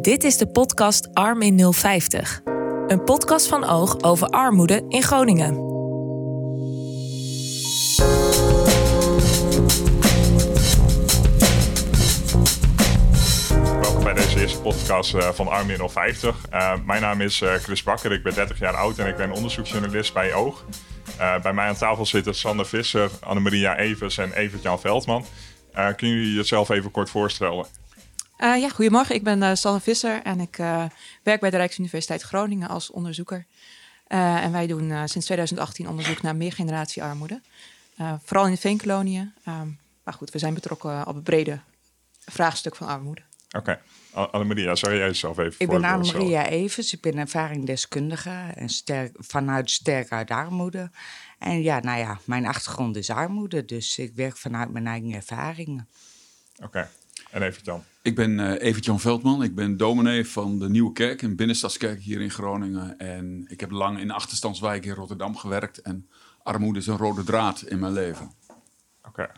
Dit is de podcast Arm in 050. Een podcast van Oog over armoede in Groningen. Welkom bij deze eerste podcast eh, van Arm in 050. Uh, mijn naam is uh, Chris Bakker, ik ben 30 jaar oud en ik ben onderzoeksjournalist bij Oog. Uh, bij mij aan tafel zitten Sander Visser, Annemaria Evers en Evert-Jan Veldman. Kunnen jullie jezelf even kort voorstellen? Uh, ja, goedemorgen. Ik ben uh, Sanne Visser en ik uh, werk bij de Rijksuniversiteit Groningen als onderzoeker. en wij doen sinds 2018 onderzoek naar meergeneratie-armoede. vooral in de veenkoloniën. maar goed, we zijn betrokken op het brede vraagstuk van armoede. Oké. Okay. Annemaria, zou jij jezelf even Ik ben Annemaria Evers, ik ben ervaringdeskundige en sterk, vanuit Sterk uit Armoede. En ja, nou ja, mijn achtergrond is armoede, dus ik werk vanuit mijn eigen ervaringen. Oké, okay. en Evert Jan? Ik ben uh, Evert-Jan Veldman. Ik ben dominee van de Nieuwe Kerk, een binnenstadskerk hier in Groningen. En ik heb lang in achterstandswijken in Rotterdam gewerkt. En armoede is een rode draad in mijn leven. Oké.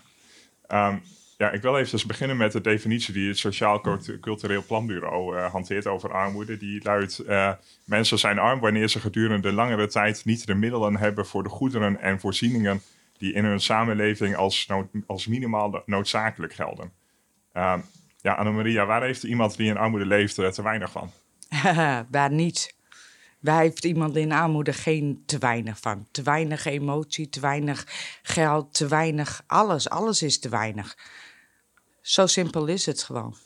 Um, ja, ik wil even dus beginnen met de definitie die het Sociaal Cultureel Planbureau uh, hanteert over armoede. Die luidt: uh, mensen zijn arm wanneer ze gedurende langere tijd niet de middelen hebben voor de goederen en voorzieningen die in hun samenleving als, als minimaal noodzakelijk gelden. Uh, ja, Annemaria, waar heeft iemand die in armoede leeft te weinig van? waar niet. Waar heeft iemand in armoede geen te weinig van? Te weinig emotie, te weinig geld, te weinig alles. Alles is te weinig. Zo simpel is het gewoon.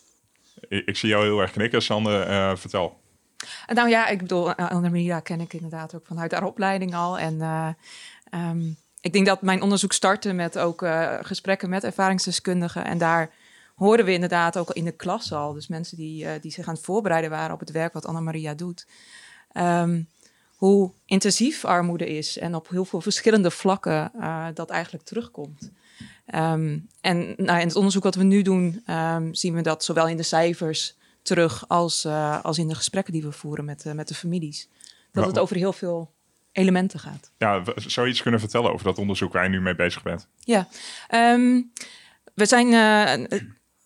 Ik, ik zie jou heel erg knikken, Sander. Uh, vertel. Nou ja, ik bedoel, Annemaria ken ik inderdaad ook vanuit haar opleiding al. En uh, um, ik denk dat mijn onderzoek startte met ook uh, gesprekken met ervaringsdeskundigen. En daar hoorden we inderdaad ook in de klas al. Dus mensen die, uh, die zich aan het voorbereiden waren op het werk wat Annemaria doet. Um, hoe intensief armoede is en op heel veel verschillende vlakken uh, dat eigenlijk terugkomt. Um, en nou, in het onderzoek wat we nu doen, um, zien we dat zowel in de cijfers terug als, uh, als in de gesprekken die we voeren met, met de families. Dat het over heel veel elementen gaat. Ja, zou je iets kunnen vertellen over dat onderzoek waar je nu mee bezig bent? Ja, we zijn uh,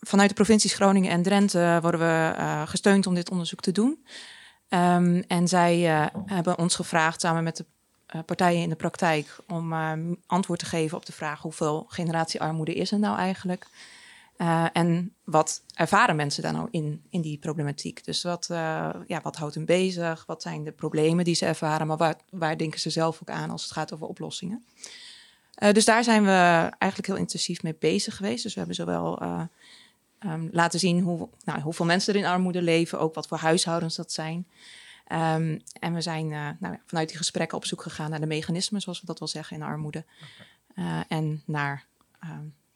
vanuit de provincies Groningen en Drenthe worden we gesteund om dit onderzoek te doen. Um, en zij uh, hebben ons gevraagd samen met de uh, partijen in de praktijk om uh, antwoord te geven op de vraag hoeveel generatiearmoede is er nou eigenlijk? En wat ervaren mensen daar nou in, in die problematiek? Dus wat, ja, wat houdt hen bezig? Wat zijn de problemen die ze ervaren? Maar waar, waar denken ze zelf ook aan als het gaat over oplossingen? dus daar zijn we eigenlijk heel intensief mee bezig geweest. Dus we hebben zowel um, laten zien hoe, nou, hoeveel mensen er in armoede leven, ook wat voor huishoudens dat zijn. Um, en we zijn uh, nou, vanuit die gesprekken op zoek gegaan naar de mechanismen, zoals we dat wel zeggen, in armoede. Okay. Uh, en naar uh,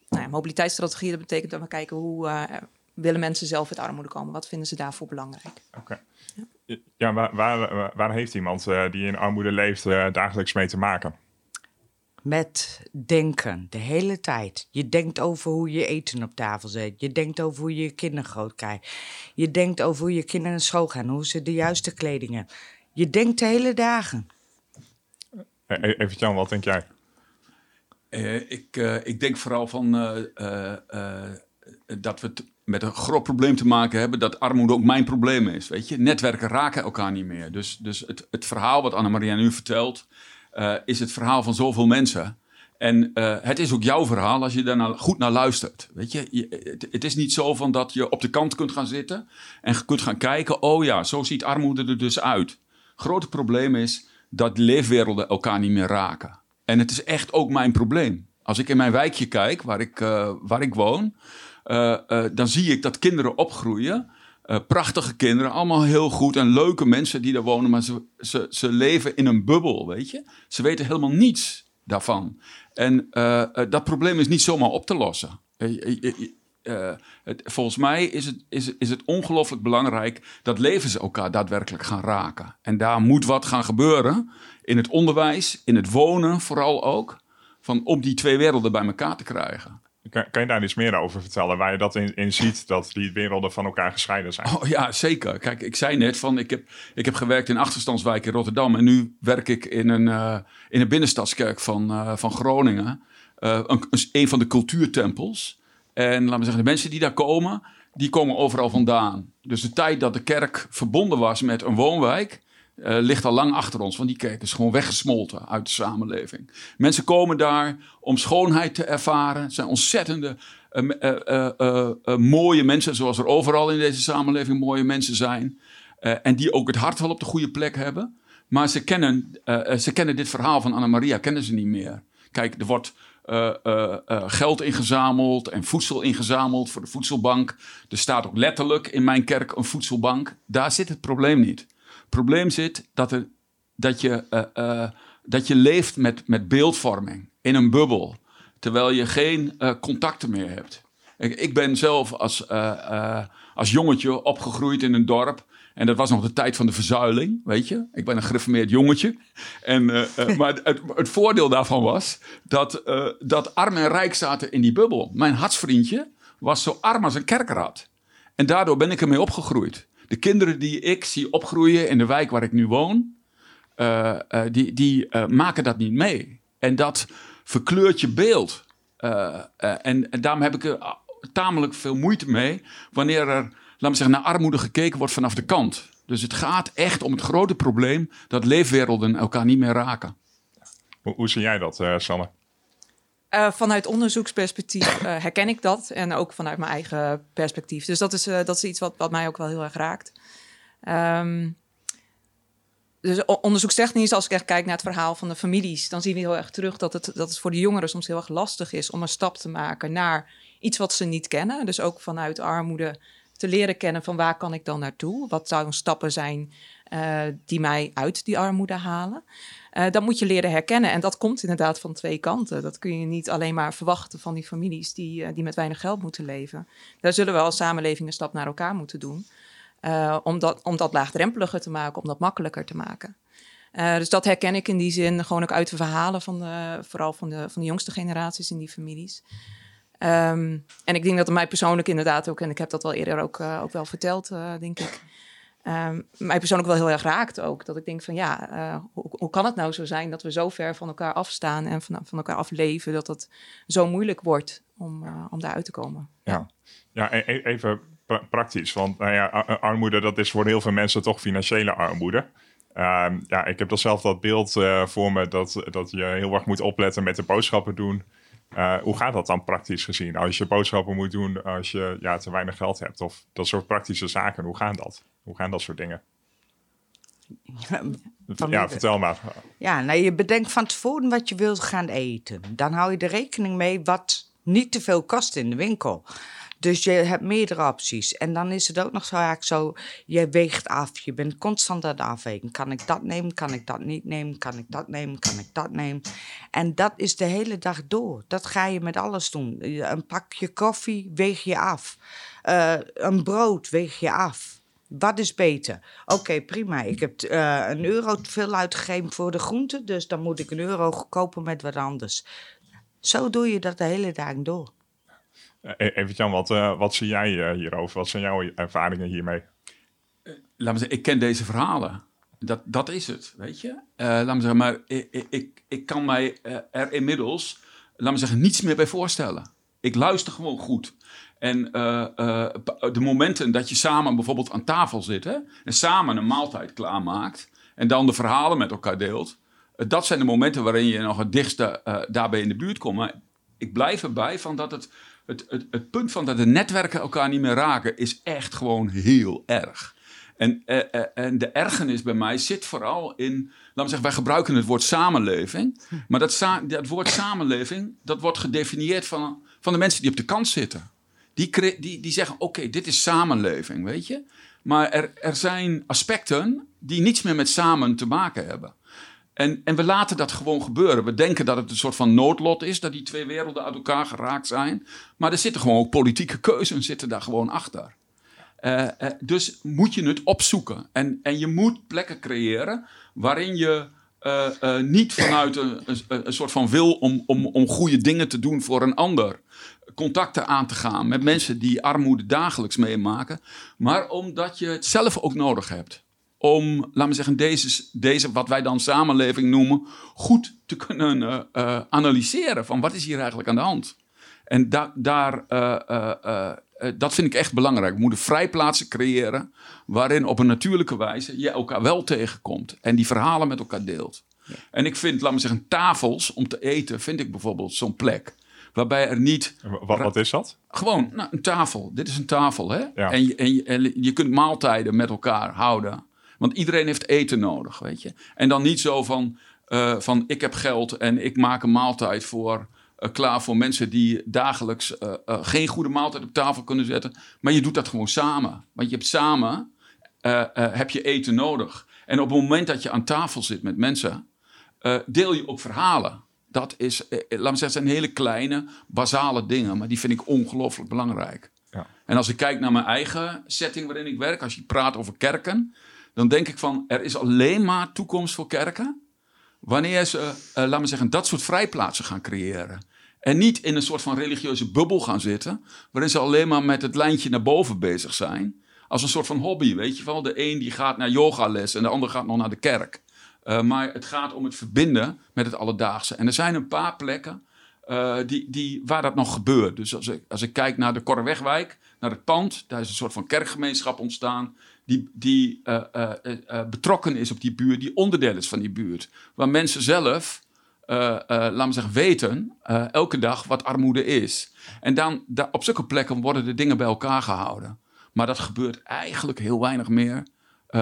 nou ja, mobiliteitsstrategieën. Dat betekent dat we kijken hoe uh, willen mensen zelf uit armoede komen. Wat vinden ze daarvoor belangrijk? Oké. Okay. Ja. ja, waar, waar, waar, heeft iemand die in armoede leeft dagelijks mee te maken? Met denken, de hele tijd. Je denkt over hoe je eten op tafel zet. Je denkt over hoe je je kinderen groot krijgt. Je denkt over hoe je kinderen naar school gaan, hoe ze de juiste kleding hebben. Je denkt de hele dagen. Even Jan, wat denk jij? Uh, ik, uh, ik denk vooral van uh, dat we met een groot probleem te maken hebben dat armoede ook mijn probleem is. Weet je? Netwerken raken elkaar niet meer. Dus, dus het, het verhaal wat Annemaria nu vertelt, uh, is het verhaal van zoveel mensen. En uh, het is ook jouw verhaal als je daar goed naar luistert. Weet je, het, is niet zo van dat je op de kant kunt gaan zitten en kunt gaan kijken. Oh ja, zo ziet armoede er dus uit. Grote probleem is dat leefwerelden elkaar niet meer raken. En het is echt ook mijn probleem. Als ik in mijn wijkje kijk, waar ik, uh, waar ik woon, dan zie ik dat kinderen opgroeien uh, prachtige kinderen, allemaal heel goed en leuke mensen die daar wonen, maar ze, ze, ze leven in een bubbel, weet je. Ze weten helemaal niets daarvan. En uh, uh, dat probleem is niet zomaar op te lossen. Het, volgens mij is het, is, is het ongelooflijk belangrijk dat levens elkaar daadwerkelijk gaan raken. En daar moet wat gaan gebeuren in het onderwijs, in het wonen vooral ook, van om die twee werelden bij elkaar te krijgen. Kan, je daar iets meer over vertellen? Waar je dat in, ziet, dat die werelden van elkaar gescheiden zijn? Oh, ja, zeker. Kijk, ik zei net van, ik heb, ik heb gewerkt in achterstandswijk in Rotterdam. En nu werk ik in een, uh, in een binnenstadskerk van, uh, van Groningen. Uh, een, een van de cultuurtempels. En laten we zeggen, de mensen die daar komen, die komen overal vandaan. Dus de tijd dat de kerk verbonden was met een woonwijk, uh, ligt al lang achter ons. Want die kerk is gewoon weggesmolten uit de samenleving. Mensen komen daar om schoonheid te ervaren. Het zijn ontzettende uh, mooie mensen, zoals er overal in deze samenleving mooie mensen zijn. en die ook het hart wel op de goede plek hebben. Maar ze kennen, ze kennen dit verhaal van Anna Maria kennen ze niet meer. Kijk, er wordt geld ingezameld en voedsel ingezameld voor de voedselbank. Er staat ook letterlijk in mijn kerk een voedselbank. Daar zit het probleem niet probleem zit dat, er, dat, je, uh, dat je leeft met, met beeldvorming in een bubbel, terwijl je geen uh, contacten meer hebt. Ik, ik ben zelf als, als jongetje opgegroeid in een dorp. En dat was nog de tijd van de verzuiling, weet je. Ik ben een gereformeerd jongetje. En, maar het, het, voordeel daarvan was dat, dat arm en rijk zaten in die bubbel. Mijn hartsvriendje was zo arm als een kerkrad. En daardoor ben ik ermee opgegroeid de kinderen die ik zie opgroeien in de wijk waar ik nu woon, uh, uh, die, die uh, maken dat niet mee. En dat verkleurt je beeld. En, en, daarom heb ik er tamelijk veel moeite mee wanneer er, laten we zeggen, naar armoede gekeken wordt vanaf de kant. Dus het gaat echt om het grote probleem dat leefwerelden elkaar niet meer raken. Hoe, hoe zie jij dat, Sanne? Uh, vanuit onderzoeksperspectief uh, herken ik dat. En ook vanuit mijn eigen perspectief. Dus dat is, uh, dat is iets wat, wat mij ook wel heel erg raakt. Um, dus onderzoekstechnisch, als ik echt kijk naar het verhaal van de families, dan zien we heel erg terug dat het, dat het voor de jongeren soms heel erg lastig is om een stap te maken naar iets wat ze niet kennen. Dus ook vanuit armoede te leren kennen van waar kan ik dan naartoe? Wat zouden stappen zijn die mij uit die armoede halen? Uh, dat moet je leren herkennen. En dat komt inderdaad van twee kanten. Dat kun je niet alleen maar verwachten van die families die, uh, die met weinig geld moeten leven. Daar zullen we als samenleving een stap naar elkaar moeten doen. Om, dat, om dat laagdrempeliger te maken, om dat makkelijker te maken. dus dat herken ik in die zin gewoon ook uit de verhalen van de, vooral van de, van de jongste generaties in die families. Um, en ik denk dat het mij persoonlijk inderdaad ook, en ik heb dat wel eerder ook, ook wel verteld, denk ik um, mij persoonlijk wel heel erg raakt ook. Dat ik denk van ja, uh, hoe, hoe, kan het nou zo zijn dat we zo ver van elkaar afstaan en van, van elkaar afleven, dat het zo moeilijk wordt om, uh, om daaruit te komen. Ja, ja e-, e even pra praktisch. Want nou ja, armoede, dat is voor heel veel mensen toch financiële armoede. Um, ja, ik heb dan zelf dat beeld uh, voor me dat, dat je heel erg moet opletten met de boodschappen doen. Uh, hoe gaat dat dan praktisch gezien? Als je boodschappen moet doen als je ja, te weinig geld hebt of dat soort praktische zaken, hoe gaan dat? Hoe gaan dat soort dingen? ja, vertel maar. Ja, nou, je bedenkt van tevoren wat je wilt gaan eten. Dan hou je er rekening mee wat niet te veel kost in de winkel. Dus je hebt meerdere opties. En dan is het ook nog zo eigenlijk zo, je weegt af. Je bent constant aan het afwegen. Kan ik dat nemen? Kan ik dat niet nemen? Kan ik dat nemen? Kan ik dat nemen? En dat is de hele dag door. Dat ga je met alles doen. Een pakje koffie weeg je af. Uh, een brood weeg je af. Wat is beter? Oké, prima. Ik heb uh, een euro te veel uitgegeven voor de groenten, dus dan moet ik een euro kopen met wat anders. Zo doe je dat de hele dag door. Eh, e-, even Jan, wat, uh, wat zie jij hierover? Wat zijn jouw ervaringen hiermee? laat me zeggen, ik ken deze verhalen. Dat, dat is het, weet je. laat me zeggen, maar ik, ik, ik kan mij er inmiddels, laat me zeggen, niets meer bij voorstellen. Ik luister gewoon goed. En de momenten dat je samen bijvoorbeeld aan tafel zit hè, en samen een maaltijd klaarmaakt en dan de verhalen met elkaar deelt, dat zijn de momenten waarin je nog het dichtste daarbij in de buurt komt. Maar ik blijf erbij van dat het, het, het, het punt van dat de netwerken elkaar niet meer raken, is echt gewoon heel erg. En, en de ergernis bij mij zit vooral in, laten we zeggen, wij gebruiken het woord samenleving, maar dat, dat woord samenleving, dat wordt gedefinieerd van, van de mensen die op de kant zitten. Die, die, die zeggen: oké, dit is samenleving, weet je. Maar er, er zijn aspecten die niets meer met samen te maken hebben. En, en we laten dat gewoon gebeuren. We denken dat het een soort van noodlot is, dat die twee werelden uit elkaar geraakt zijn. Maar er zitten gewoon ook politieke keuzes zitten daar gewoon achter. Uh, uh, dus moet je het opzoeken. En, en je moet plekken creëren waarin je uh, niet vanuit een, een, een, soort van wil om, om, om goede dingen te doen voor een ander contacten aan te gaan met mensen die armoede dagelijks meemaken, maar omdat je het zelf ook nodig hebt. Om, laten we zeggen, deze, deze wat wij dan samenleving noemen, goed te kunnen uh, analyseren van wat is hier eigenlijk aan de hand. En da daar, uh, eh, dat vind ik echt belangrijk. We moeten vrijplaatsen creëren waarin op een natuurlijke wijze je elkaar wel tegenkomt en die verhalen met elkaar deelt. En ik vind, laat me zeggen, tafels om te eten, vind ik bijvoorbeeld zo'n plek. Waarbij er niet. Wat, wat is dat? Gewoon nou, een tafel. Dit is een tafel. Hè? Ja. En, je, en, je, en je kunt maaltijden met elkaar houden. Want iedereen heeft eten nodig, weet je. En dan niet zo van, eh, van ik heb geld en ik maak een maaltijd voor, eh, klaar voor mensen die dagelijks eh, geen goede maaltijd op tafel kunnen zetten. Maar je doet dat gewoon samen. Want je hebt samen heb je eten nodig. En op het moment dat je aan tafel zit met mensen, deel je ook verhalen. Dat is, laat me zeggen, zijn hele kleine, basale dingen, maar die vind ik ongelooflijk belangrijk. Ja. En als ik kijk naar mijn eigen setting waarin ik werk, als je praat over kerken, dan denk ik van er is alleen maar toekomst voor kerken wanneer ze, eh, laat me zeggen, dat soort vrijplaatsen gaan creëren. En niet in een soort van religieuze bubbel gaan zitten, waarin ze alleen maar met het lijntje naar boven bezig zijn. Als een soort van hobby, weet je wel. De een die gaat naar yogales en de ander gaat nog naar de kerk. Uh, maar het gaat om het verbinden met het alledaagse. En er zijn een paar plekken uh, die, die, waar dat nog gebeurt. Dus als ik, als ik kijk naar de Korrewegwijk, naar het pand, daar is een soort van kerkgemeenschap ontstaan. Die, die uh, betrokken is op die buurt, die onderdeel is van die buurt. Waar mensen zelf, laten we zeggen, weten elke dag wat armoede is. En dan da, op zulke plekken worden de dingen bij elkaar gehouden. Maar dat gebeurt eigenlijk heel weinig meer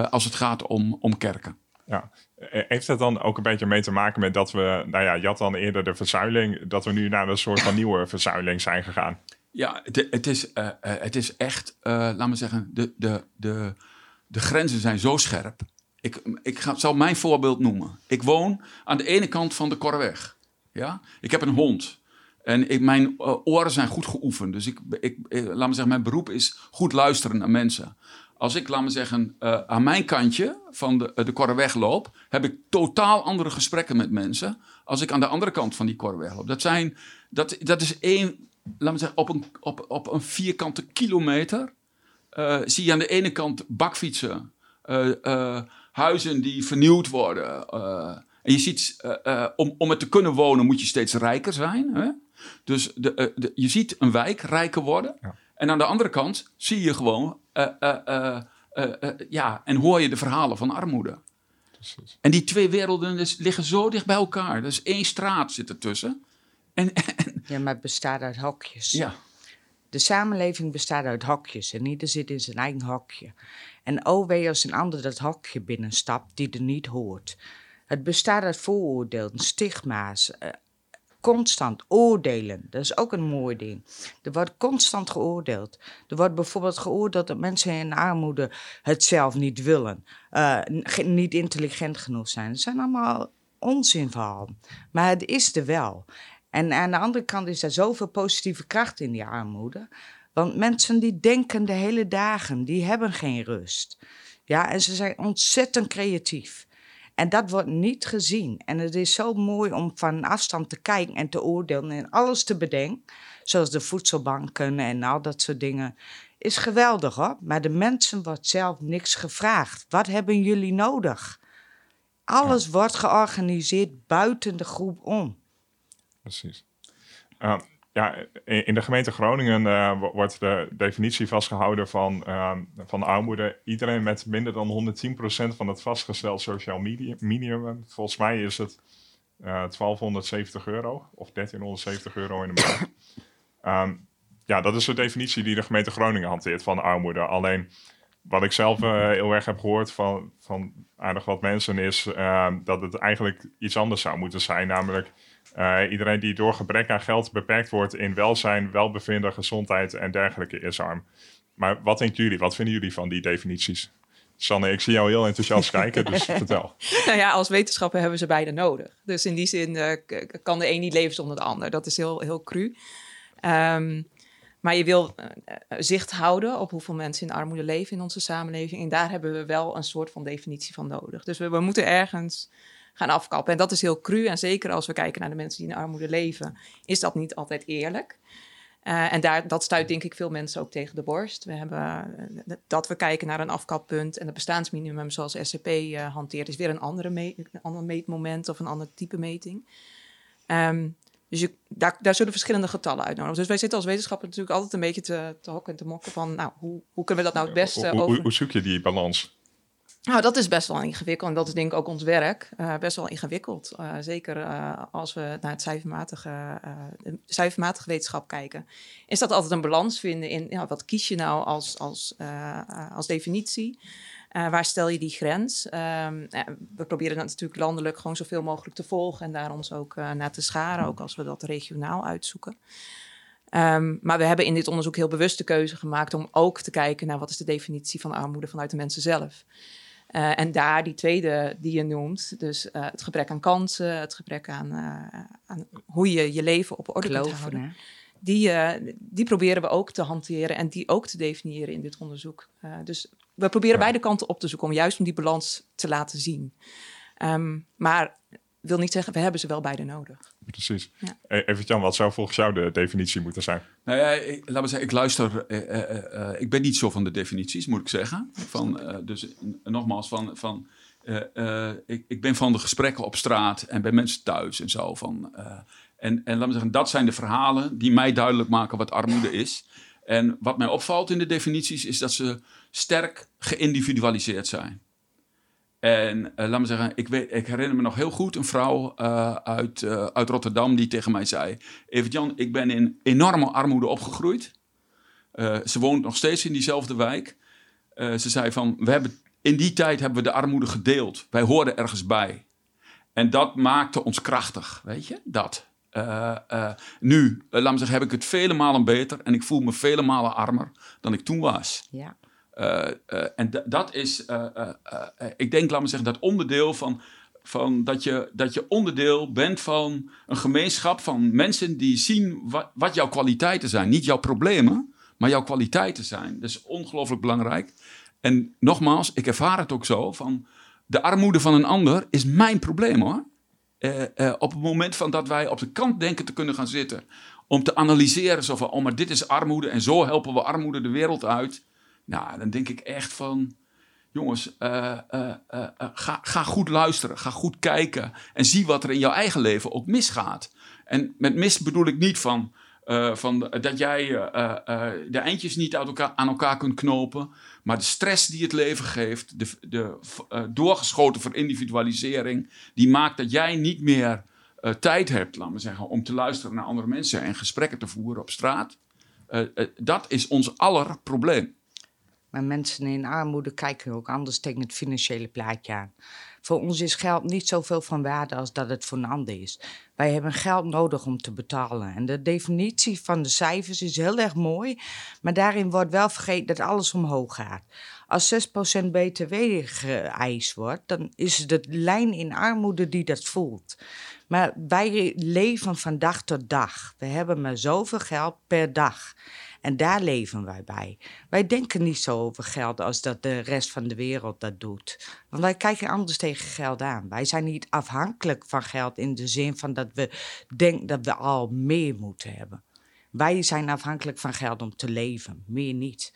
als het gaat om, om kerken. Ja, heeft het dan ook een beetje mee te maken met dat we, nou ja, je had dan eerder de verzuiling, dat we nu naar een soort van nieuwe verzuiling zijn gegaan? Ja, het, het is, uh, het is echt, uh, laat me zeggen, de, de, de, de grenzen zijn zo scherp. Ik, ik ga, zal mijn voorbeeld noemen. Ik woon aan de ene kant van de Korweg. Ja? Ik heb een hond. En ik, mijn oren zijn goed geoefend. Dus ik, ik, laat me zeggen, mijn beroep is goed luisteren naar mensen als ik, laat me zeggen, uh, aan mijn kantje van de, de Korreweg loop, heb ik totaal andere gesprekken met mensen als ik aan de andere kant van die Korreweg loop. Dat, zijn, dat, dat is één, laat me zeggen, op een, op, op een vierkante kilometer uh, zie je aan de ene kant bakfietsen, huizen die vernieuwd worden. en je ziet, om, om het te kunnen wonen moet je steeds rijker zijn. Hè? Dus de, de, je ziet een wijk rijker worden. Ja. En aan de andere kant zie je gewoon, uh, uh, uh, ja, en hoor je de verhalen van armoede. Precies. En die twee werelden dus, liggen zo dicht bij elkaar. Dus één straat zit ertussen. En, en, ja, maar het bestaat uit hokjes. Ja. De samenleving bestaat uit hokjes en ieder zit in zijn eigen hokje. En oh wee als een ander dat hokje binnenstapt die er niet hoort. Het bestaat uit vooroordelen, stigma's, constant oordelen. Dat is ook een mooi ding. Er wordt constant geoordeeld. Er wordt bijvoorbeeld geoordeeld dat mensen in armoede het zelf niet willen, uh, niet intelligent genoeg zijn. Dat zijn allemaal onzinverhalen. Maar het is er wel. En aan de andere kant is er zoveel positieve kracht in die armoede. Want mensen die denken de hele dagen, die hebben geen rust. Ja, en ze zijn ontzettend creatief. En dat wordt niet gezien. En het is zo mooi om van afstand te kijken en te oordelen en alles te bedenken. Zoals de voedselbanken en al dat soort dingen. Is geweldig hoor. Maar de mensen wordt zelf niks gevraagd. Wat hebben jullie nodig? Alles ja. wordt georganiseerd buiten de groep om. Precies. Uh, ja, in de gemeente Groningen uh, wordt de definitie vastgehouden van, uh, van armoede. Iedereen met minder dan 110% van het vastgesteld sociaal minimum. Volgens mij is het uh, 1270 euro of 1370 euro in de maand. um, ja, dat is de definitie die de gemeente Groningen hanteert van armoede. Alleen wat ik zelf heel erg heb gehoord van, van aardig wat mensen is dat het eigenlijk iets anders zou moeten zijn. Namelijk uh, iedereen die door gebrek aan geld beperkt wordt in welzijn, welbevinden, gezondheid en dergelijke is arm. Maar wat denken jullie? Wat vinden jullie van die definities? Sanne, ik zie jou heel enthousiast kijken, dus vertel. Nou ja, als wetenschapper hebben ze beide nodig. Dus in die zin uh, kan de een niet leven zonder de ander. Dat is heel, heel cru. Um, maar je wil uh, zicht houden op hoeveel mensen in armoede leven in onze samenleving. En daar hebben we wel een soort van definitie van nodig. Dus we, we moeten ergens gaan afkappen. En dat is heel cru. En zeker als we kijken naar de mensen die in armoede leven, is dat niet altijd eerlijk. Uh, en daar, dat stuit denk ik veel mensen ook tegen de borst. We hebben uh, dat we kijken naar een afkappunt en het bestaansminimum zoals SCP uh, hanteert, is weer een, andere een ander meetmoment of een ander type meting. Um, Dus je, daar, daar zullen verschillende getallen uitnodigen. Dus wij zitten als wetenschapper natuurlijk altijd een beetje te, te hokken en te mokken van, nou, hoe, hoe kunnen we dat nou het beste hoe, over... hoe zoek je die balans? Nou, dat is best wel ingewikkeld. En dat is denk ik ook ons werk. eh, best wel ingewikkeld. Eh, zeker eh, als we naar het cijfermatige, cijfermatige wetenschap kijken. Is dat altijd een balans vinden in ja, wat kies je nou als, als, als definitie? Waar stel je die grens? Ehm, eh, we proberen dat natuurlijk landelijk gewoon zoveel mogelijk te volgen en daar ons ook naar te scharen, ook als we dat regionaal uitzoeken. Ehm, maar we hebben in dit onderzoek heel bewust de keuze gemaakt om ook te kijken naar wat is de definitie van armoede vanuit de mensen zelf. Eh, en daar die tweede die je noemt, dus eh, het gebrek aan kansen, het gebrek aan, eh, aan hoe je je leven op orde kunt houden hè? die, eh, die proberen we ook te hanteren en die ook te definiëren in dit onderzoek. Eh, dus we proberen Ja. beide kanten op te zoeken om juist om die balans te laten zien. Ehm, maar wil niet zeggen, we hebben ze wel beide nodig. Precies. Ja. E- Even Jan, wat zou volgens jou de definitie moeten zijn? Nou ja, ik, laat me zeggen, ik luister. eh, eh, eh, eh, ik ben niet zo van de definities, moet ik zeggen. Van, eh, dus eh, nogmaals, van, van, eh, eh, ik, ik ben van de gesprekken op straat en bij mensen thuis en zo. Van, eh, en, en laat me zeggen, dat zijn de verhalen die mij duidelijk maken wat armoede is. En wat mij opvalt in de definities is dat ze sterk geïndividualiseerd zijn. En eh, laat me zeggen, ik, weet, ik herinner me nog heel goed een vrouw eh, uit, eh, uit Rotterdam die tegen mij zei: Evert Jan, ik ben in enorme armoede opgegroeid. Ze woont nog steeds in diezelfde wijk. Ze zei van, we hebben, in die tijd hebben we de armoede gedeeld. Wij hoorden ergens bij. En dat maakte ons krachtig, weet je, dat. Nu, laat me zeggen, heb ik het vele malen beter en ik voel me vele malen armer dan ik toen was. Ja. Eh, eh, en da- dat is, eh, ik denk, laat me zeggen, dat onderdeel van, van dat, je, dat je onderdeel bent van een gemeenschap van mensen die zien wat, jouw kwaliteiten zijn. Niet jouw problemen, maar jouw kwaliteiten zijn. Dat is ongelooflijk belangrijk. En nogmaals, ik ervaar het ook zo van de armoede van een ander is mijn probleem hoor. Op het moment van dat wij op de kant denken te kunnen gaan zitten om te analyseren zo van, oh maar dit is armoede en zo helpen we armoede de wereld uit. Nou, dan denk ik echt van, jongens, eh, eh, eh, ga, ga goed luisteren, ga goed kijken en zie wat er in jouw eigen leven ook misgaat. En met mis bedoel ik niet van, van dat jij de eindjes niet elkaar, aan elkaar kunt knopen, maar de stress die het leven geeft, de, de doorgeschoten verindividualisering, die maakt dat jij niet meer tijd hebt, laten we zeggen, om te luisteren naar andere mensen en gesprekken te voeren op straat. Dat is ons aller probleem. Maar mensen in armoede kijken ook anders tegen het financiële plaatje aan. Voor ons is geld niet zoveel van waarde als dat het voor een ander is. Wij hebben geld nodig om te betalen. En de definitie van de cijfers is heel erg mooi, maar daarin wordt wel vergeten dat alles omhoog gaat. Als 6% BTW geëist wordt, dan is het de lijn in armoede die dat voelt. Maar wij leven van dag tot dag. We hebben maar zoveel geld per dag. En daar leven wij bij. Wij denken niet zo over geld als dat de rest van de wereld dat doet. Want wij kijken anders tegen geld aan. Wij zijn niet afhankelijk van geld in de zin van dat we denken dat we al meer moeten hebben. Wij zijn afhankelijk van geld om te leven, meer niet.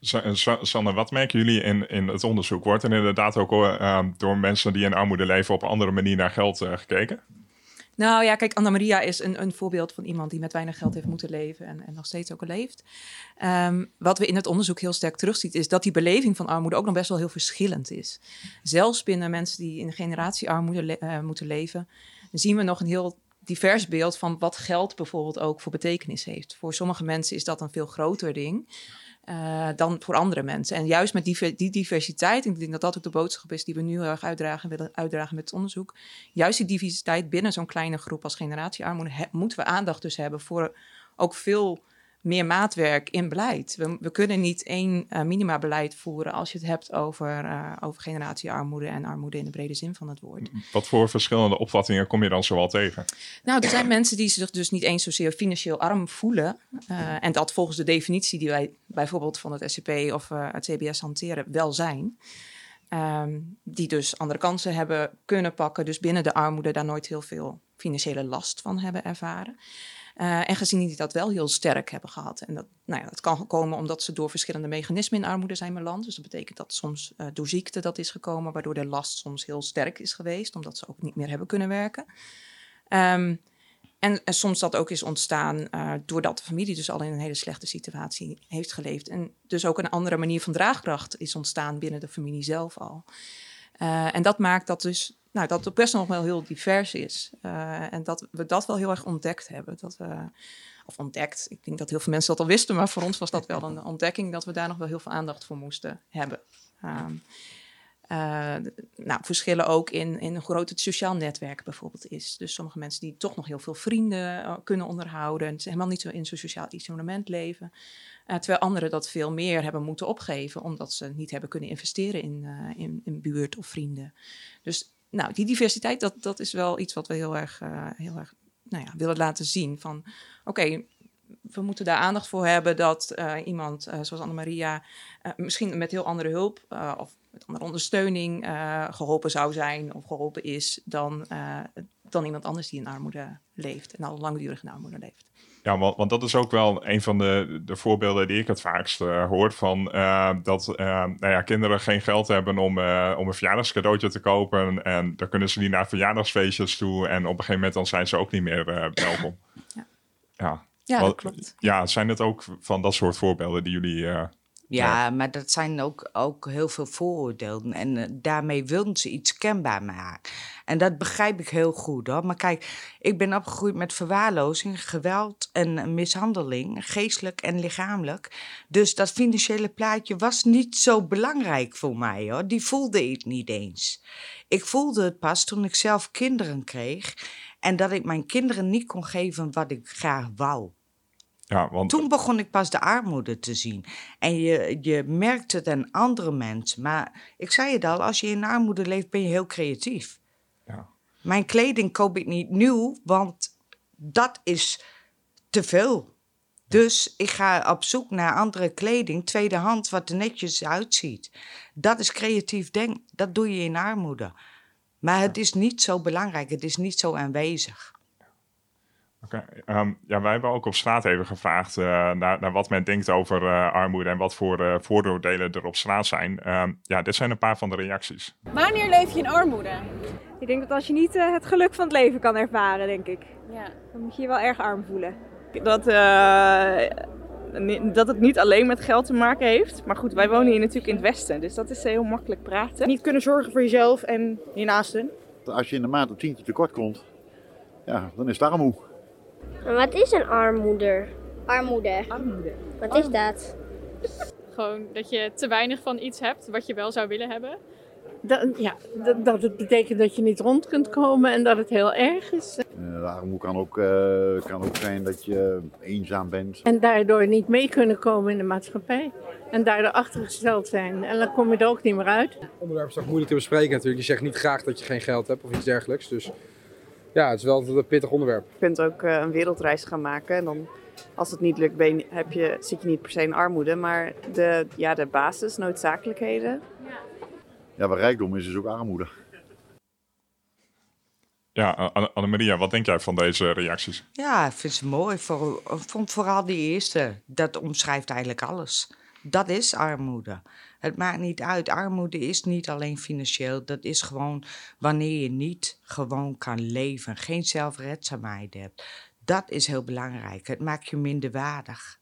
Sa- Sa- Sanne, wat merken jullie in, in het onderzoek? Wordt er inderdaad ook eh, door mensen die in armoede leven op een andere manier naar geld eh, gekeken? Nou ja, kijk, Anna-Maria is een, een voorbeeld van iemand die met weinig geld heeft moeten leven en, en nog steeds ook leeft. Ehm, wat we in het onderzoek heel sterk terugziet, is dat die beleving van armoede ook nog best wel heel verschillend is. Zelfs binnen mensen die in generatiearmoede le- eh, moeten leven, zien we nog een heel divers beeld van wat geld bijvoorbeeld ook voor betekenis heeft. Voor sommige mensen is dat een veel groter ding. Eh, dan voor andere mensen. En juist met die, die diversiteit, ik denk dat dat ook de boodschap is die we nu heel erg uitdragen, willen uitdragen met het onderzoek. Juist die diversiteit binnen zo'n kleine groep als generatiearmoede, he- moeten we aandacht dus hebben voor ook veel meer maatwerk in beleid. We, we kunnen niet één eh, minimabeleid voeren als je het hebt over, eh, over generatiearmoede en armoede in de brede zin van het woord. Wat voor verschillende opvattingen kom je dan zoal tegen? Nou, er zijn mensen die zich dus niet eens zozeer financieel arm voelen. eh, en dat volgens de definitie die wij bijvoorbeeld van het SCP of het CBS hanteren wel zijn. Ehm, die dus andere kansen hebben kunnen pakken. Dus binnen de armoede daar nooit heel veel financiële last van hebben ervaren. Eh, en gezien die dat wel heel sterk hebben gehad. En dat, nou ja, kan komen omdat ze door verschillende mechanismen in armoede zijn beland. Dus dat betekent dat soms eh, door ziekte dat is gekomen, waardoor de last soms heel sterk is geweest, omdat ze ook niet meer hebben kunnen werken. Ehm, En, soms dat ook is ontstaan uh, doordat de familie dus al in een hele slechte situatie heeft geleefd. En dus ook een andere manier van draagkracht is ontstaan binnen de familie zelf al. Uh, en dat maakt dat dus nou, dat het best nog wel heel divers is. Uh, en dat we dat wel heel erg ontdekt hebben. Dat we, of ontdekt, ik denk dat heel veel mensen dat al wisten, maar voor ons was dat wel een ontdekking dat we daar nog wel heel veel aandacht voor moesten hebben. Um, uh, nou, verschillen ook in, in hoe groot het sociaal netwerk bijvoorbeeld is. Dus sommige mensen die toch nog heel veel vrienden uh, kunnen onderhouden. En helemaal niet zo in zo'n sociaal isolement leven. Uh, terwijl anderen dat veel meer hebben moeten opgeven, omdat ze niet hebben kunnen investeren in, in, in, buurt of vrienden. Dus nou, die diversiteit, dat, dat is wel iets wat we heel erg, heel erg nou ja, willen laten zien. Van oké, we moeten daar aandacht voor hebben dat iemand zoals Annemaria misschien met heel andere hulp of met andere ondersteuning uh, geholpen zou zijn of geholpen is dan, uh, dan iemand anders die in armoede leeft en al langdurig in armoede leeft. Ja, want, want dat is ook wel een van de, de voorbeelden die ik het vaakst uh, hoor van dat nou ja, kinderen geen geld hebben om, om een verjaardagscadeautje te kopen en dan kunnen ze niet naar verjaardagsfeestjes toe en op een gegeven moment dan zijn ze ook niet meer welkom. Ja, ja. ja dat klopt. Ja, zijn het ook van dat soort voorbeelden die jullie ja, maar dat zijn ook, ook heel veel vooroordelen. En uh, daarmee wilden ze iets kenbaar maken. En dat begrijp ik heel goed hoor. Maar kijk, ik ben opgegroeid met verwaarlozing, geweld en mishandeling, geestelijk en lichamelijk. Dus dat financiële plaatje was niet zo belangrijk voor mij hoor. Die voelde ik niet eens. Ik voelde het pas toen ik zelf kinderen kreeg. En dat ik mijn kinderen niet kon geven wat ik graag wou. Ja, want... Toen begon ik pas de armoede te zien. En je, je merkt het aan andere mensen. Maar ik zei het al, als je in armoede leeft, ben je heel creatief. Ja. Mijn kleding koop ik niet nieuw, want dat is te veel. Dus ik ga op zoek naar andere kleding, tweedehands, wat er netjes uitziet. Dat is creatief denken. Dat doe je in armoede. Maar het is niet zo belangrijk, het is niet zo aanwezig. Okay. Um, ja, wij hebben ook op straat even gevraagd uh, naar, naar, wat men denkt over uh, armoede en wat voor uh, vooroordelen er op straat zijn. Um, ja, dit zijn een paar van de reacties. Wanneer leef je in armoede? Ik denk dat als je niet het geluk van het leven kan ervaren, denk ik. Ja. Dan moet je je wel erg arm voelen. Dat, dat het niet alleen met geld te maken heeft. Maar goed, wij wonen hier natuurlijk in het Westen, dus dat is heel makkelijk praten. Niet kunnen zorgen voor jezelf en je naasten. Als je in de maand op tientje tekort komt, ja, dan is het armoe. Maar wat is een armoede? Armoede. Armoede. Wat is dat? Gewoon dat je te weinig van iets hebt wat je wel zou willen hebben. Dat, ja, dat, dat het betekent dat je niet rond kunt komen en dat het heel erg is. Uh, de armoede kan ook, uh, kan ook zijn dat je eenzaam bent. En daardoor niet mee kunnen komen in de maatschappij. En daardoor achtergesteld zijn. En dan kom je er ook niet meer uit. Het onderwerp is toch moeilijk te bespreken natuurlijk. Je zegt niet graag dat je geen geld hebt of iets dergelijks. Dus ja, het is wel een pittig onderwerp. Je kunt ook uh, een wereldreis gaan maken en dan als het niet lukt, ben heb je, zit je niet per se in armoede, maar de, ja, de basisnoodzakelijkheden. Ja, wat rijkdom is, is ook armoede. Ja, Annemaria, wat denk jij van deze reacties? Ja, ik vind ze mooi. Voor, vond vooral die eerste. Dat omschrijft eigenlijk alles. Dat is armoede. Het maakt niet uit. Armoede is niet alleen financieel. Dat is gewoon wanneer je niet gewoon kan leven. Geen zelfredzaamheid hebt. Dat is heel belangrijk. Het maakt je minderwaardig.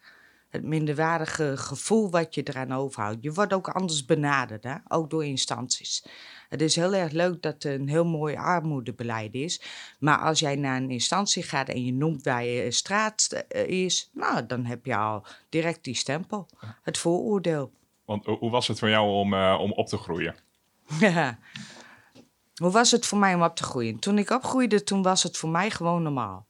Het minderwaardige gevoel wat je eraan overhoudt. Je wordt ook anders benaderd, hè? ook door instanties. Het is heel erg leuk dat er een heel mooi armoedebeleid is. Maar als jij naar een instantie gaat en je noemt waar je straat eh, is, nou, dan heb je al direct die stempel. Het vooroordeel. Want hoe was het voor jou om, uh, om op te groeien? hoe was het voor mij om op te groeien? Toen ik opgroeide, toen was het voor mij gewoon normaal.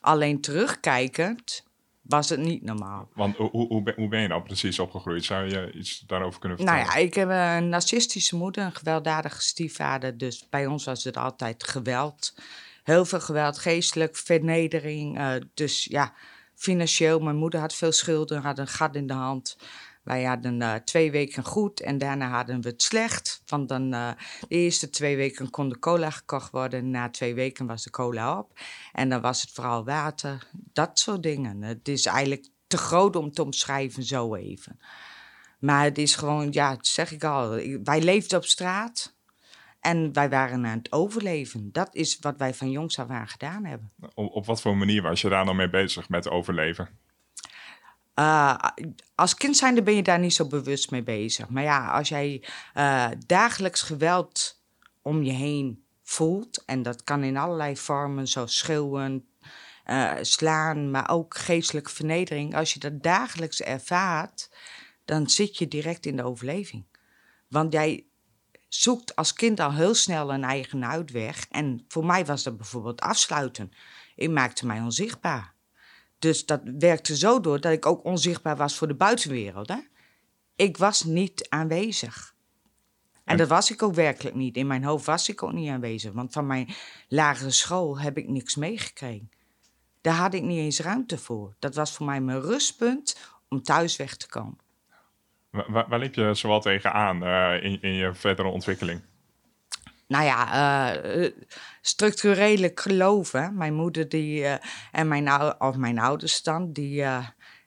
Alleen terugkijkend was het niet normaal. Want hoe, hoe, ben, hoe ben je nou precies opgegroeid? Zou je iets daarover kunnen vertellen? Nou ja, ik heb een narcistische moeder, een gewelddadige stiefvader. Dus bij ons was het altijd geweld. Heel veel geweld, geestelijk, vernedering. Uh, dus ja, financieel. Mijn moeder had veel schulden, had een gat in de hand. Wij hadden uh, twee weken goed en daarna hadden we het slecht. Want dan uh, de eerste twee weken kon de cola gekocht worden. Na twee weken was de cola op. En dan was het vooral water. Dat soort dingen. Het is eigenlijk te groot om te omschrijven zo even. Maar het is gewoon, ja, zeg ik al. Wij leefden op straat. En wij waren aan het overleven. Dat is wat wij van jongs af aan gedaan hebben. Op, op wat voor manier was je daar dan mee bezig met overleven? Uh, als kind zijnde ben je daar niet zo bewust mee bezig. Maar ja, als jij uh, dagelijks geweld om je heen voelt, en dat kan in allerlei vormen, zoals schreeuwen, uh, slaan, maar ook geestelijke vernedering. Als je dat dagelijks ervaart, dan zit je direct in de overleving. Want jij zoekt als kind al heel snel een eigen uitweg. En voor mij was dat bijvoorbeeld afsluiten. Ik maakte mij onzichtbaar. Dus dat werkte zo door dat ik ook onzichtbaar was voor de buitenwereld. Hè? Ik was niet aanwezig. En dat was ik ook werkelijk niet. In mijn hoofd was ik ook niet aanwezig. Want van mijn lagere school heb ik niks meegekregen. Daar had ik niet eens ruimte voor. Dat was voor mij mijn rustpunt om thuis weg te komen. Waar, waar liep je zowel tegenaan uh, in, in je verdere ontwikkeling? Nou ja, uh, structurele geloven. Mijn moeder die, uh, en mijn, of mijn ouders dan, die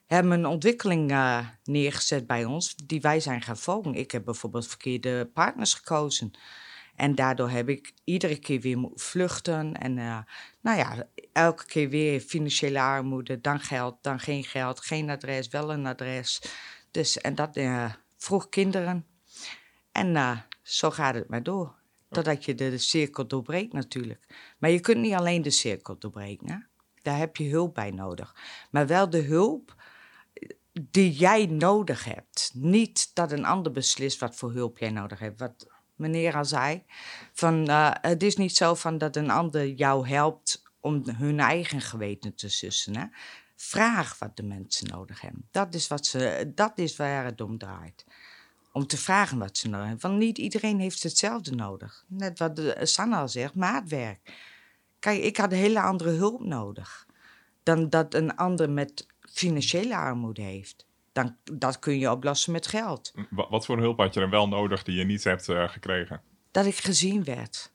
hebben een ontwikkeling neergezet bij ons die wij zijn gaan volgen. Ik heb bijvoorbeeld verkeerde partners gekozen. En daardoor heb ik iedere keer weer moeten vluchten. En nou ja, elke keer weer financiële armoede. Dan geld, dan geen geld, geen adres, wel een adres. Dus, en dat vroeg kinderen. En zo gaat het maar door. Totdat je de, de, cirkel doorbreekt natuurlijk. Maar je kunt niet alleen de cirkel doorbreken. Hè? Daar heb je hulp bij nodig. Maar wel de hulp die jij nodig hebt. Niet dat een ander beslist wat voor hulp jij nodig hebt. Wat meneer al zei. Van, uh, het is niet zo van dat een ander jou helpt om hun eigen geweten te sussen. Hè? Vraag wat de mensen nodig hebben. Dat is, wat ze, dat is waar het om draait. Om te vragen wat ze nodig hebben. Want niet iedereen heeft hetzelfde nodig. Net wat de, Sanna al zegt, maatwerk. Kijk, ik had een hele andere hulp nodig. Dan dat een ander met financiële armoede heeft. Dan, dat kun je oplossen met geld. Wat, wat voor hulp had je dan wel nodig die je niet hebt uh, gekregen? Dat ik gezien werd.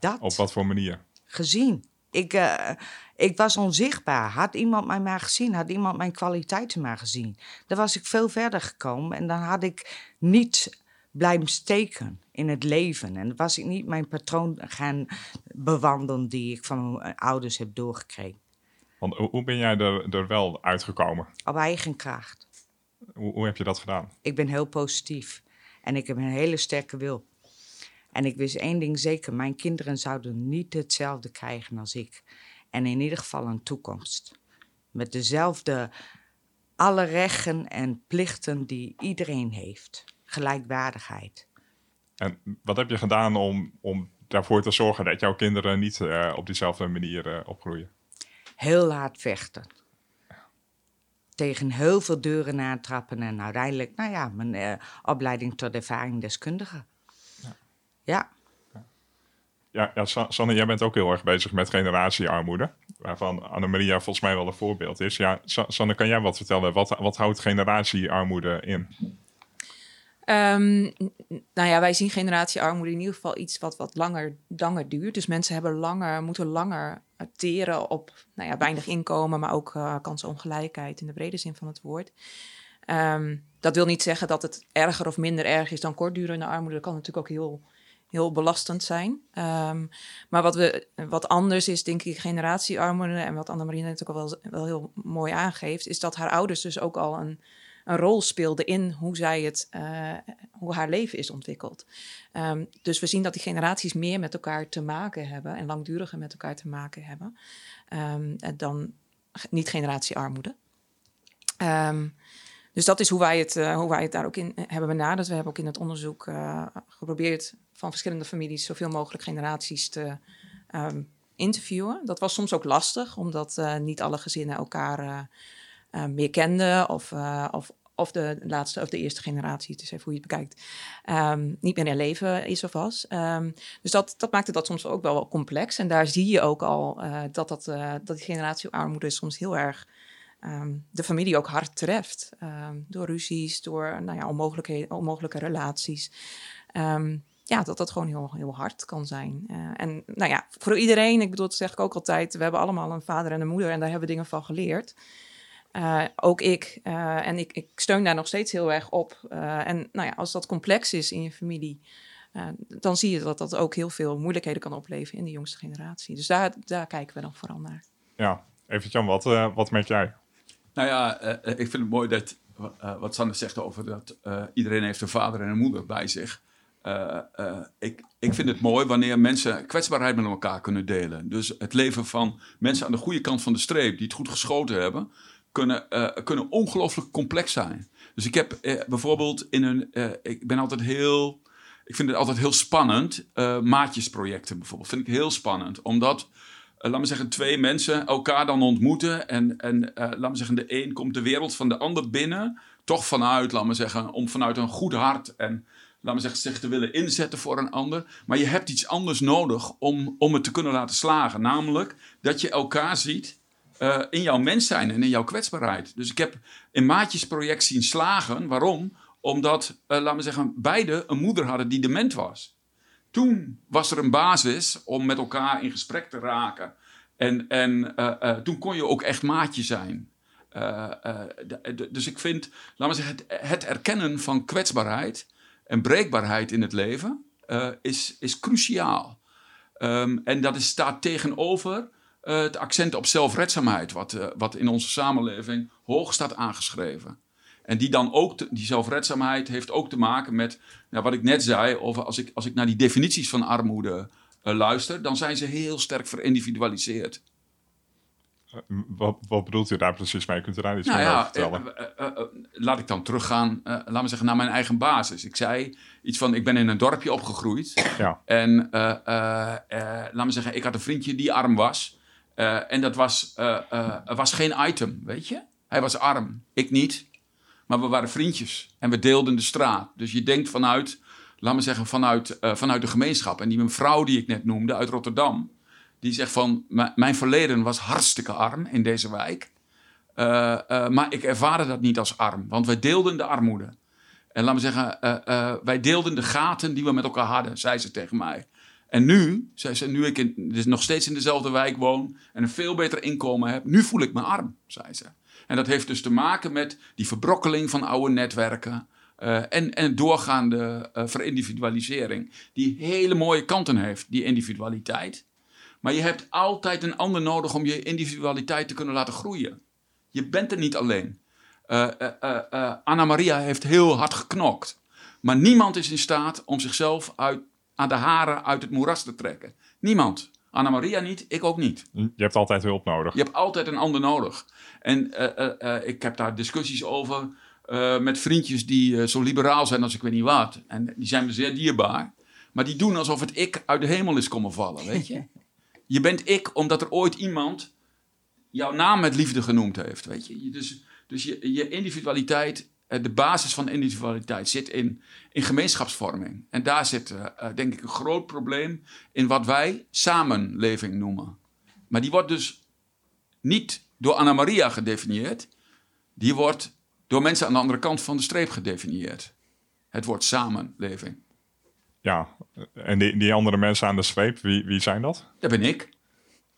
Dat. Op wat voor manier? Gezien. Ik, uh, ik was onzichtbaar. Had iemand mij maar gezien, had iemand mijn kwaliteiten maar gezien. Dan was ik veel verder gekomen en dan had ik niet blijven steken in het leven. En was ik niet mijn patroon gaan bewandelen die ik van mijn ouders heb doorgekregen. Want hoe ben jij er, er wel uitgekomen? Op eigen kracht. Hoe, hoe heb je dat gedaan? Ik ben heel positief en ik heb een hele sterke wil. En ik wist één ding zeker: mijn kinderen zouden niet hetzelfde krijgen als ik. En in ieder geval een toekomst. Met dezelfde alle rechten en plichten die iedereen heeft. Gelijkwaardigheid. En wat heb je gedaan om, om daarvoor te zorgen dat jouw kinderen niet uh, op diezelfde manier uh, opgroeien? Heel hard vechten. Tegen heel veel deuren aantrappen en uiteindelijk, nou ja, mijn uh, opleiding tot ervaringsdeskundige. Ja. Ja. Ja, ja, Sanne, jij bent ook heel erg bezig met generatiearmoede. Waarvan Annemaria volgens mij wel een voorbeeld is. Ja, Sanne, kan jij wat vertellen? Wat, wat houdt generatiearmoede in? Um, nou ja, wij zien generatiearmoede in ieder geval iets wat wat langer, langer duurt. Dus mensen hebben langer, moeten langer teren op nou ja, weinig inkomen, maar ook uh, kansenongelijkheid in de brede zin van het woord. Um, dat wil niet zeggen dat het erger of minder erg is dan kortdurende armoede. Dat kan natuurlijk ook heel heel belastend zijn. Um, maar wat, we, wat anders is, denk ik, generatiearmoede... en wat Annemarie net ook al wel, wel heel mooi aangeeft... is dat haar ouders dus ook al een, een rol speelden in hoe, zij het, uh, hoe haar leven is ontwikkeld. Um, dus we zien dat die generaties meer met elkaar te maken hebben... en langduriger met elkaar te maken hebben... Um, dan niet generatiearmoede. Dus dat is hoe wij het, uh, hoe wij het daar ook in hebben benaderd. We hebben ook in het onderzoek uh, geprobeerd van verschillende families zoveel mogelijk generaties te um, interviewen. Dat was soms ook lastig, omdat uh, niet alle gezinnen elkaar meer kenden of, of, of de laatste of de eerste generatie, het is even hoe je het bekijkt, um, niet meer in leven is of was. Um, dus dat, dat maakte dat soms ook wel complex. En daar zie je ook al dat, dat, dat die generatiearmoede soms heel erg um, de familie ook hard treft. Um, door ruzies, door nou ja, onmogelijke, onmogelijke relaties. Um, ja, dat dat gewoon heel, heel hard kan zijn. Uh, en nou ja, voor iedereen, ik bedoel, dat zeg ik ook altijd, we hebben allemaal een vader en een moeder en daar hebben we dingen van geleerd. Uh, ook ik. Uh, en ik, ik steun daar nog steeds heel erg op. en nou ja, als dat complex is in je familie, dan zie je dat dat ook heel veel moeilijkheden kan opleveren in de jongste generatie. Dus daar, daar kijken we dan vooral naar. Ja, even Jan, wat, wat merk jij? Nou ja, uh, ik vind het mooi dat wat Sander zegt over dat iedereen heeft een vader en een moeder bij zich. ik, ik vind het mooi wanneer mensen kwetsbaarheid met elkaar kunnen delen. Dus het leven van mensen aan de goede kant van de streep, die het goed geschoten hebben, kunnen, kunnen ongelooflijk complex zijn. Dus ik heb bijvoorbeeld in een. ik ben altijd heel ik vind het altijd heel spannend. Maatjesprojecten bijvoorbeeld. Vind ik heel spannend. Omdat, laat me zeggen, twee mensen elkaar dan ontmoeten. En, en uh, laat me zeggen, de een komt de wereld van de ander binnen. Toch vanuit, laat me zeggen, om vanuit een goed hart. En laat me zeggen, zich te willen inzetten voor een ander. Maar je hebt iets anders nodig om, om het te kunnen laten slagen. Namelijk dat je elkaar ziet in jouw mens zijn en in jouw kwetsbaarheid. Dus ik heb in maatjesproject zien slagen. Waarom? Omdat, uh, laten we zeggen, beide een moeder hadden die dement was. Toen was er een basis om met elkaar in gesprek te raken. En, en uh, uh, toen kon je ook echt maatje zijn. dus ik vind, laten we zeggen, het, het, erkennen van kwetsbaarheid en breekbaarheid in het leven is, is cruciaal. Um, en dat is, staat tegenover het accent op zelfredzaamheid, wat, wat in onze samenleving hoog staat aangeschreven. En die dan ook, die zelfredzaamheid heeft ook te maken met nou, wat ik net zei, over als ik, als ik naar die definities van armoede uh, luister, dan zijn ze heel sterk verindividualiseerd. Uh, wat, wat, bedoelt u daar precies mee? Kunt u daar iets nou meer ja, over vertellen? Uh, laat ik dan teruggaan, laat me zeggen, naar mijn eigen basis. Ik zei iets van, ik ben in een dorpje opgegroeid. Ja. En laat me zeggen, ik had een vriendje die arm was. en dat was, was geen item, weet je? Hij was arm, ik niet. Maar we waren vriendjes en we deelden de straat. Dus je denkt vanuit, laat me zeggen, vanuit, uh, vanuit de gemeenschap. En die mevrouw die ik net noemde uit Rotterdam, die zegt van, mijn verleden was hartstikke arm in deze wijk. Uh, uh, maar ik ervaarde dat niet als arm, want wij deelden de armoede. En laat me zeggen, wij deelden de gaten die we met elkaar hadden, zei ze tegen mij. En nu, zei ze, nu ik in, dus nog steeds in dezelfde wijk woon en een veel beter inkomen heb, nu voel ik me arm, zei ze. En dat heeft dus te maken met die verbrokkeling van oude netwerken. Uh, en, en doorgaande uh, verindividualisering. Die hele mooie kanten heeft, die individualiteit. Maar je hebt altijd een ander nodig om je individualiteit te kunnen laten groeien. Je bent er niet alleen. Uh, Anna Maria heeft heel hard geknokt. Maar niemand is in staat om zichzelf uit, aan de haren uit het moeras te trekken. Niemand. Anna Maria niet, ik ook niet. Je hebt altijd hulp nodig. Je hebt altijd een ander nodig. En uh, uh, ik heb daar discussies over met vriendjes die zo liberaal zijn als ik weet niet wat. En die zijn me zeer dierbaar. Maar die doen alsof het ik uit de hemel is komen vallen, weet je. Je bent ik omdat er ooit iemand jouw naam met liefde genoemd heeft, weet je. Dus, dus je, je individualiteit eh, de basis van individualiteit zit in, in gemeenschapsvorming. En daar zit, uh, denk ik, een groot probleem in wat wij samenleving noemen. Maar die wordt dus niet door Anna Maria gedefinieerd. Die wordt door mensen aan de andere kant van de streep gedefinieerd. Het wordt samenleving. Ja, en die, die andere mensen aan de streep, wie, wie zijn dat? Dat ben ik.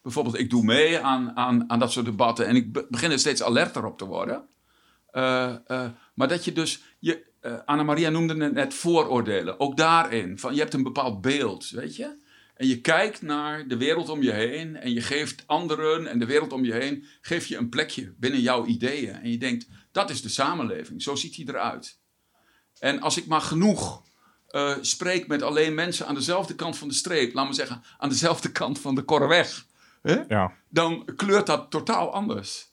Bijvoorbeeld, ik doe mee aan, aan, aan dat soort debatten en ik begin er steeds alerter op te worden. Uh, uh, maar dat je dus, je, uh, Anna-Maria noemde het net vooroordelen. Ook daarin, van je hebt een bepaald beeld, weet je. En je kijkt naar de wereld om je heen en je geeft anderen en de wereld om je heen, geef je een plekje binnen jouw ideeën. En je denkt, dat is de samenleving, zo ziet hij eruit. En als ik maar genoeg uh, spreek met alleen mensen aan dezelfde kant van de streep, laat me zeggen, aan dezelfde kant van de korreweg, hè? Ja. dan kleurt dat totaal anders.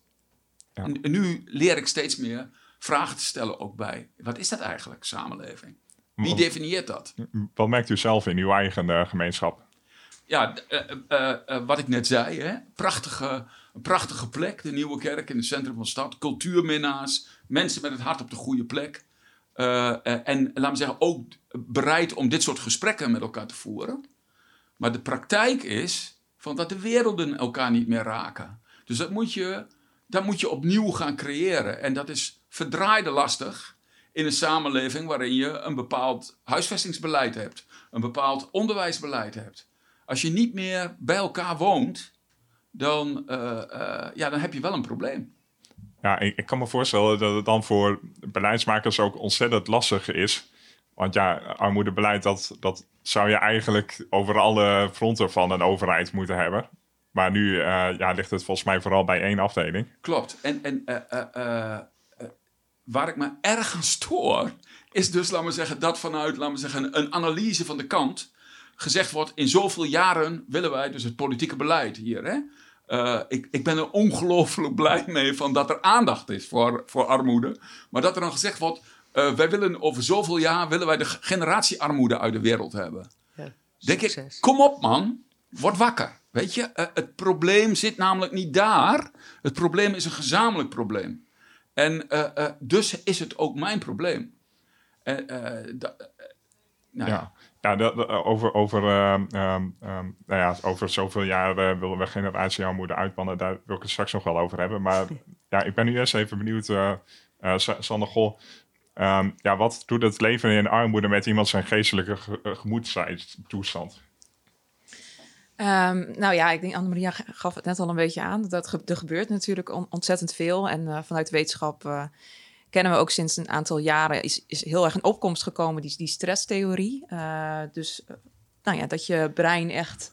Ja. En nu leer ik steeds meer vragen te stellen ook bij. Wat is dat eigenlijk, samenleving? Wie definieert dat? Wat merkt u zelf in uw eigen uh, gemeenschap? Ja, uh, uh, wat ik net zei, hè? Prachtige, een prachtige plek, de Nieuwe Kerk in het centrum van de stad. Cultuurminnaars, mensen met het hart op de goede plek. en laat me zeggen, ook bereid om dit soort gesprekken met elkaar te voeren. Maar de praktijk is van dat de werelden elkaar niet meer raken. Dus dat moet je, dat moet je opnieuw gaan creëren. En dat is verdraaide lastig in een samenleving waarin je een bepaald huisvestingsbeleid hebt, een bepaald onderwijsbeleid hebt. Als je niet meer bij elkaar woont, dan, uh, uh, ja, dan heb je wel een probleem. Ja, ik, ik, kan me voorstellen dat het dan voor beleidsmakers ook ontzettend lastig is Want ja, armoedebeleid, dat, dat zou je eigenlijk over alle fronten van een overheid moeten hebben. Maar nu uh, ja, ligt het volgens mij vooral bij één afdeling. Klopt. En, en waar ik me erg aan stoor, is dus, laten we zeggen, dat vanuit, laten we zeggen, een analyse van de kant gezegd wordt, in zoveel jaren willen wij dus het politieke beleid hier. Hè? Uh, ik, ik, ben er ongelooflijk blij mee van dat er aandacht is voor, voor armoede. Maar dat er dan gezegd wordt, uh, wij willen over zoveel jaar willen wij de generatiearmoede uit de wereld hebben. Ja, Denk ik, kom op man, word wakker. Weet je, uh, het probleem zit namelijk niet daar. Het probleem is een gezamenlijk probleem. En dus is het ook mijn probleem. Nou, ja. Ja, dat, over, over, uh, um, um, nou ja, over zoveel jaar uh, willen we generatiearmoede uitbannen. Daar wil ik het straks nog wel over hebben. Maar ja, ik ben nu eerst even benieuwd, uh, uh, Sander Gol. Um, ja, wat doet het leven in armoede met iemand zijn geestelijke ge gemoedstoestand? Um, nou ja, ik denk Annemaria gaf het net al een beetje aan. Dat er gebeurt natuurlijk on ontzettend veel. En uh, vanuit wetenschap uh, kennen we ook sinds een aantal jaren... is, is heel erg een opkomst gekomen, die, die stresstheorie. Uh, dus nou ja, dat je brein echt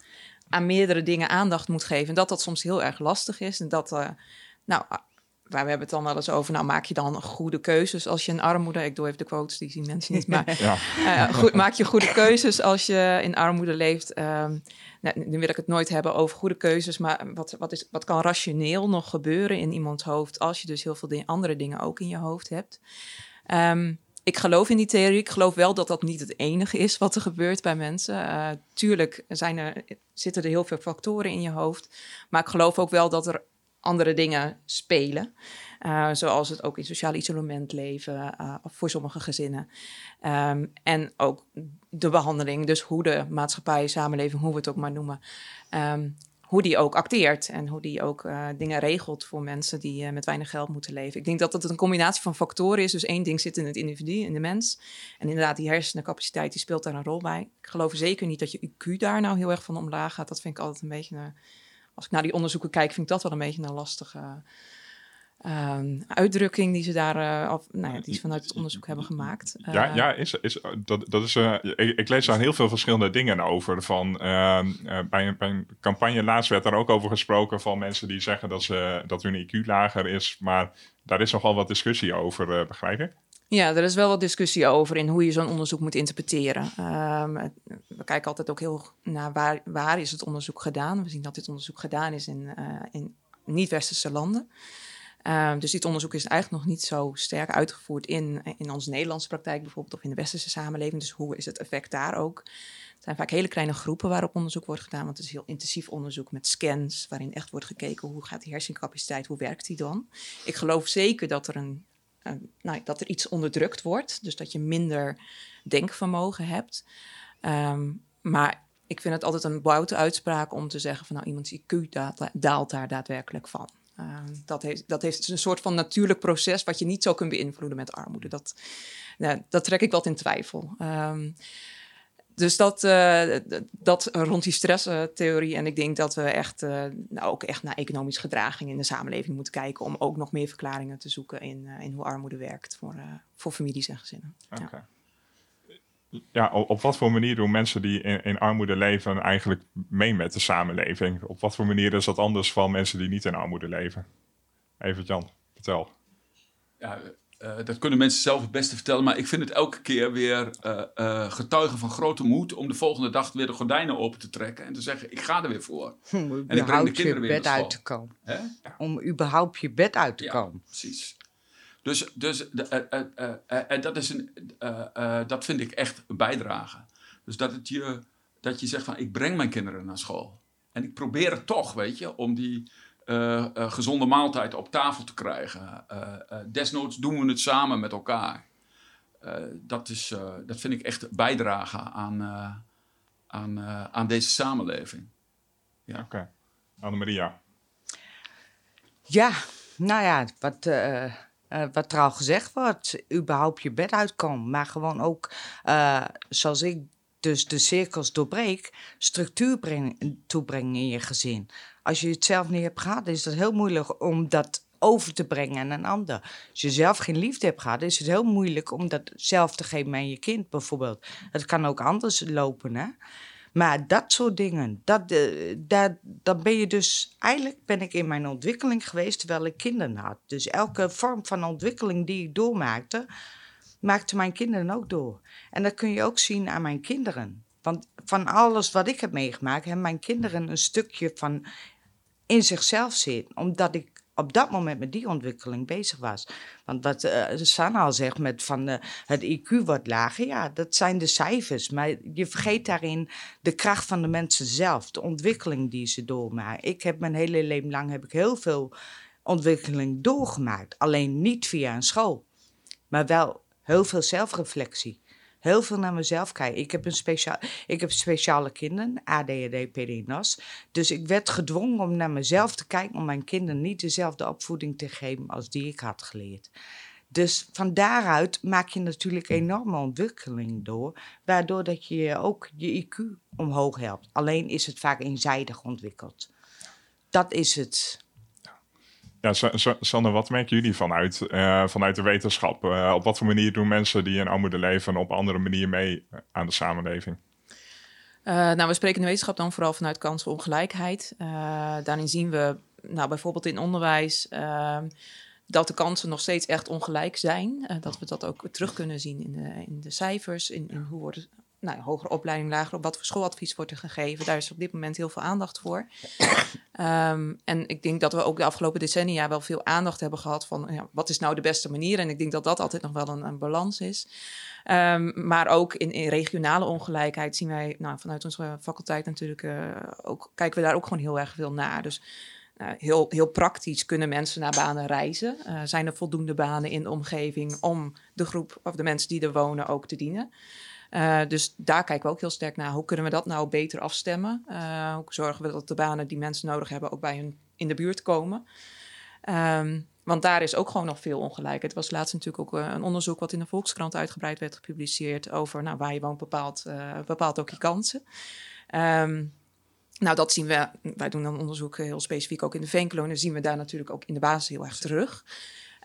aan meerdere dingen aandacht moet geven. En dat dat soms heel erg lastig is. En dat, nou, waar we hebben het dan wel eens over, nou maak je dan goede keuzes als je een armoede, ik doe even de quotes, die zien mensen niet, maar ja. uh, goed, maak je goede keuzes als je in armoede leeft. Um, nou, nu wil ik het nooit hebben over goede keuzes, maar wat, wat, is, wat kan rationeel nog gebeuren in iemands hoofd als je dus heel veel andere dingen ook in je hoofd hebt? Um, ik geloof in die theorie. Ik geloof wel dat dat niet het enige is wat er gebeurt bij mensen. Uh, tuurlijk zijn er, zitten er heel veel factoren in je hoofd. Maar ik geloof ook wel dat er andere dingen spelen. Uh, zoals het ook in sociaal isolement leven uh, voor sommige gezinnen. Um, en ook de behandeling, dus hoe de maatschappij, samenleving, hoe we het ook maar noemen, um, hoe die ook acteert en hoe die ook uh, dingen regelt voor mensen die met weinig geld moeten leven. Ik denk dat het een combinatie van factoren is. Dus één ding zit in het individu, in de mens. En inderdaad, die hersenencapaciteit die speelt daar een rol bij. Ik geloof zeker niet dat je IQ daar nou heel erg van omlaag gaat. Dat vind ik altijd een beetje als ik naar die onderzoeken kijk, vind ik dat wel een beetje een lastige uh, uitdrukking die ze daar, uh, of, nou ja, die ze vanuit het onderzoek hebben gemaakt. Uh, ja, ja is, is, dat, dat is, uh, ik, ik, lees daar heel veel verschillende dingen over. Van, ehm, bij, een, bij een campagne laatst werd er ook over gesproken van mensen die zeggen dat, ze, dat hun IQ lager is. Maar daar is nogal wat discussie over, begrijp ik? Ja, er is wel wat discussie over in hoe je zo'n onderzoek moet interpreteren. Um, we kijken altijd ook heel naar waar, waar is het onderzoek gedaan. We zien dat dit onderzoek gedaan is in, uh, in niet-westerse landen. Um, dus dit onderzoek is eigenlijk nog niet zo sterk uitgevoerd in, in onze Nederlandse praktijk bijvoorbeeld of in de westerse samenleving. Dus hoe is het effect daar ook? Het zijn vaak hele kleine groepen waarop onderzoek wordt gedaan, want het is heel intensief onderzoek met scans, waarin echt wordt gekeken hoe gaat die hersencapaciteit, hoe werkt die dan? Ik geloof zeker dat er een nou, dat er iets onderdrukt wordt. Dus dat je minder denkvermogen hebt. Um, maar ik vind het altijd een boute uitspraak om te zeggen van nou iemands IQ daalt, daar daadwerkelijk van. Uh, dat, heeft, dat heeft een soort van natuurlijk proces wat je niet zo kunt beïnvloeden met armoede. Dat, nou, dat trek ik wat in twijfel. Um, dus dat, uh, dat rond die stresstheorie. En ik denk dat we echt, uh, nou ook echt naar economische gedraging in de samenleving moeten kijken. Om ook nog meer verklaringen te zoeken in, uh, in hoe armoede werkt voor, voor families en gezinnen. Okay. Ja. ja, op wat voor manier doen mensen die in, in, armoede leven eigenlijk mee met de samenleving? Op wat voor manier is dat anders van mensen die niet in armoede leven? Even Jan, vertel. Ja, uh, dat kunnen mensen zelf het beste vertellen, maar ik vind het elke keer weer uh, uh, getuigen van grote moed om de volgende dag weer de gordijnen open te trekken en te zeggen: Ik ga er weer voor. Om en ik breng de kinderen weer bed uit te komen. Om überhaupt je bed uit te ja, komen. Precies. Dus, dus en dat, is een, dat vind ik echt een bijdrage. Dus dat, het je, dat je zegt: van, Ik breng mijn kinderen naar school. En ik probeer het toch, weet je, om die uh, uh, gezonde maaltijd op tafel te krijgen. Uh, desnoods doen we het samen met elkaar. dat, is, dat vind ik echt bijdragen aan, aan, aan deze samenleving. Ja. Oké. Okay. Annemaria. Ja, nou ja, wat, wat er al gezegd wordt. Überhaupt je bed uitkomen. Maar gewoon ook, zoals ik dus de cirkels doorbreek, structuur breng, toebrengen in je gezin als je het zelf niet hebt gehad, is het heel moeilijk om dat over te brengen aan een ander. Als je zelf geen liefde hebt gehad, is het heel moeilijk om dat zelf te geven aan je kind bijvoorbeeld. Het kan ook anders lopen, hè. Maar dat soort dingen, dat, dat, dat ben je dus... Eigenlijk ben ik in mijn ontwikkeling geweest terwijl ik kinderen had. Dus elke vorm van ontwikkeling die ik doormaakte, maakte mijn kinderen ook door. En dat kun je ook zien aan mijn kinderen. Want van alles wat ik heb meegemaakt, hebben mijn kinderen een stukje van in zichzelf zitten. Omdat ik op dat moment met die ontwikkeling bezig was. Want wat uh, Sanna al zegt met van uh, het IQ wordt lager, ja, dat zijn de cijfers. Maar je vergeet daarin de kracht van de mensen zelf, de ontwikkeling die ze doormaken. Ik heb mijn hele leven lang heb ik heel veel ontwikkeling doorgemaakt. Alleen niet via een school, maar wel heel veel zelfreflectie heel veel naar mezelf kijken. Ik heb, een speciaal, ik heb speciale kinderen, ADHD, PDNAS. Dus ik werd gedwongen om naar mezelf te kijken... om mijn kinderen niet dezelfde opvoeding te geven als die ik had geleerd. Dus van daaruit maak je natuurlijk enorme ontwikkeling door... waardoor dat je ook je IQ omhoog helpt. Alleen is het vaak eenzijdig ontwikkeld. Dat is het. Ja, Sander, wat merken jullie vanuit, uh, vanuit de wetenschap? Uh, op wat voor manier doen mensen die in armoede leven op andere manier mee aan de samenleving? Uh, nou, we spreken de wetenschap dan vooral vanuit kansenongelijkheid. daarin zien we nou, bijvoorbeeld in onderwijs ehm, dat de kansen nog steeds echt ongelijk zijn. dat we dat ook terug kunnen zien in de, in de cijfers, in, in hoe wordt nou, hogere opleiding, lager op wat voor schooladvies wordt er gegeven. Daar is op dit moment heel veel aandacht voor. um, en ik denk dat we ook de afgelopen decennia wel veel aandacht hebben gehad van ja, wat is nou de beste manier. En ik denk dat dat altijd nog wel een, een balans is. Um, maar ook in, in, regionale ongelijkheid zien wij nou, vanuit onze faculteit natuurlijk uh, ook, kijken we daar ook gewoon heel erg veel naar. Dus uh, heel, heel praktisch kunnen mensen naar banen reizen. Uh, zijn er voldoende banen in de omgeving om de groep of de mensen die er wonen ook te dienen? Uh, dus daar kijken we ook heel sterk naar. Hoe kunnen we dat nou beter afstemmen? Uh, hoe zorgen we dat de banen die mensen nodig hebben ook bij hun in de buurt komen? Um, want daar is ook gewoon nog veel ongelijkheid. Het was laatst natuurlijk ook uh, een onderzoek wat in de Volkskrant uitgebreid werd gepubliceerd over nou, waar je woont bepaalt, bepaalt ook je kansen. Um, nou, dat zien we, wij doen dan onderzoek heel specifiek ook in de veenkolonie, zien we daar natuurlijk ook in de basis heel erg terug.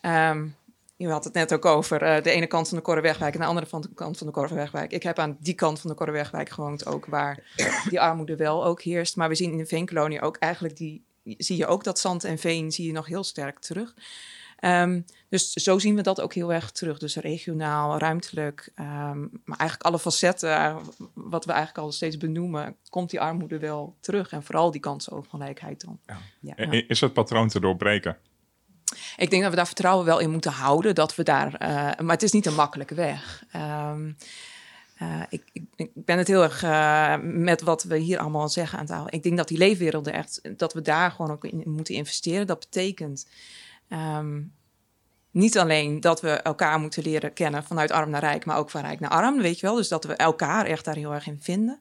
Um, je had het net ook over uh, de ene kant van de Korrewegwijk en de andere van de kant van de Korrewegwijk. Ik heb aan die kant van de Korrewegwijk gewoond, ook waar die armoede wel ook heerst. Maar we zien in de veenkolonie ook eigenlijk die, zie je ook dat zand en veen zie je nog heel sterk terug. Um, dus zo zien we dat ook heel erg terug. Dus regionaal, ruimtelijk, um, maar eigenlijk alle facetten, wat we eigenlijk al steeds benoemen, komt die armoede wel terug. En vooral die kansenongelijkheid dan. Ja. Ja, ja. Is het patroon te doorbreken? Ik denk dat we daar vertrouwen wel in moeten houden. Dat we daar, uh, maar het is niet een makkelijke weg. Um, uh, ik, ik, ben het heel erg uh, met wat we hier allemaal zeggen aan tafel. Ik denk dat die leefwerelden echt, dat we daar gewoon ook in moeten investeren. Dat betekent um, niet alleen dat we elkaar moeten leren kennen vanuit arm naar rijk, maar ook van rijk naar arm, weet je wel. Dus dat we elkaar echt daar heel erg in vinden.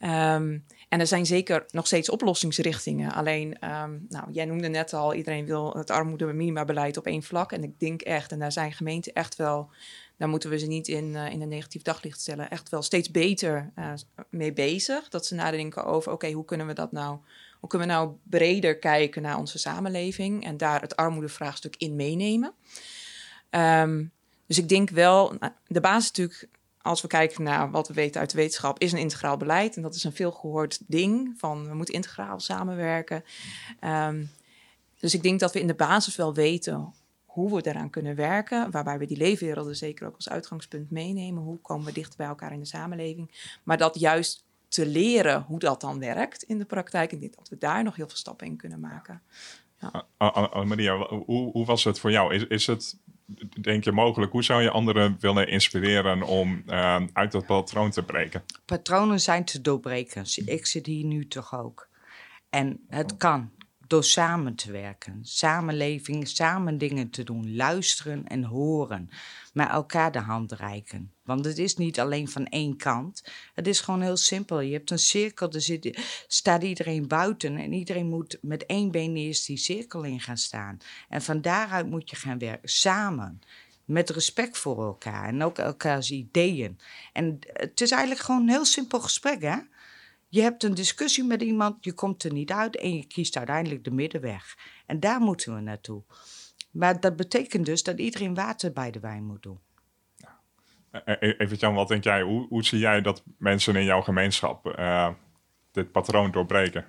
Um, en er zijn zeker nog steeds oplossingsrichtingen. Alleen, um, nou, jij noemde net al, iedereen wil het armoede-minimabeleid op één vlak. En ik denk echt, en daar zijn gemeenten echt wel, daar moeten we ze niet in, uh, in een negatief daglicht stellen, echt wel steeds beter uh, mee bezig. Dat ze nadenken over, oké, hoe kunnen we dat nou, hoe kunnen we nou breder kijken naar onze samenleving en daar het armoedevraagstuk in meenemen. Um, dus ik denk wel, nou, de basis natuurlijk als we kijken naar wat we weten uit de wetenschap, is een integraal beleid. En dat is een veelgehoord ding van we moeten integraal samenwerken. Um, dus ik denk dat we in de basis wel weten hoe we eraan kunnen werken. Waarbij we die leefwerelden zeker ook als uitgangspunt meenemen. Hoe komen we dichter bij elkaar in de samenleving? Maar dat juist te leren hoe dat dan werkt in de praktijk. Ik denk dat we daar nog heel veel stappen in kunnen maken. Ja. Uh, Maria, hoe, hoe, was het voor jou? Is, is het denk je mogelijk? Hoe zou je anderen willen inspireren om uh, uit dat patroon te breken? Patronen zijn te doorbreken. Ik zit hier nu toch ook. En het kan door samen te werken, samenleving, samen dingen te doen, luisteren en horen, maar elkaar de hand reiken. Want het is niet alleen van één kant. Het is gewoon heel simpel. Je hebt een cirkel, er zit, staat iedereen buiten en iedereen moet met één been eerst die cirkel in gaan staan. En van daaruit moet je gaan werken, samen met respect voor elkaar en ook elkaars ideeën. En het is eigenlijk gewoon een heel simpel gesprek, hè? Je hebt een discussie met iemand, je komt er niet uit en je kiest uiteindelijk de middenweg. En daar moeten we naartoe. Maar dat betekent dus dat iedereen water bij de wijn moet doen. E- e- Even Jan, wat denk jij? Hoe, hoe zie jij dat mensen in jouw gemeenschap eh, dit patroon doorbreken?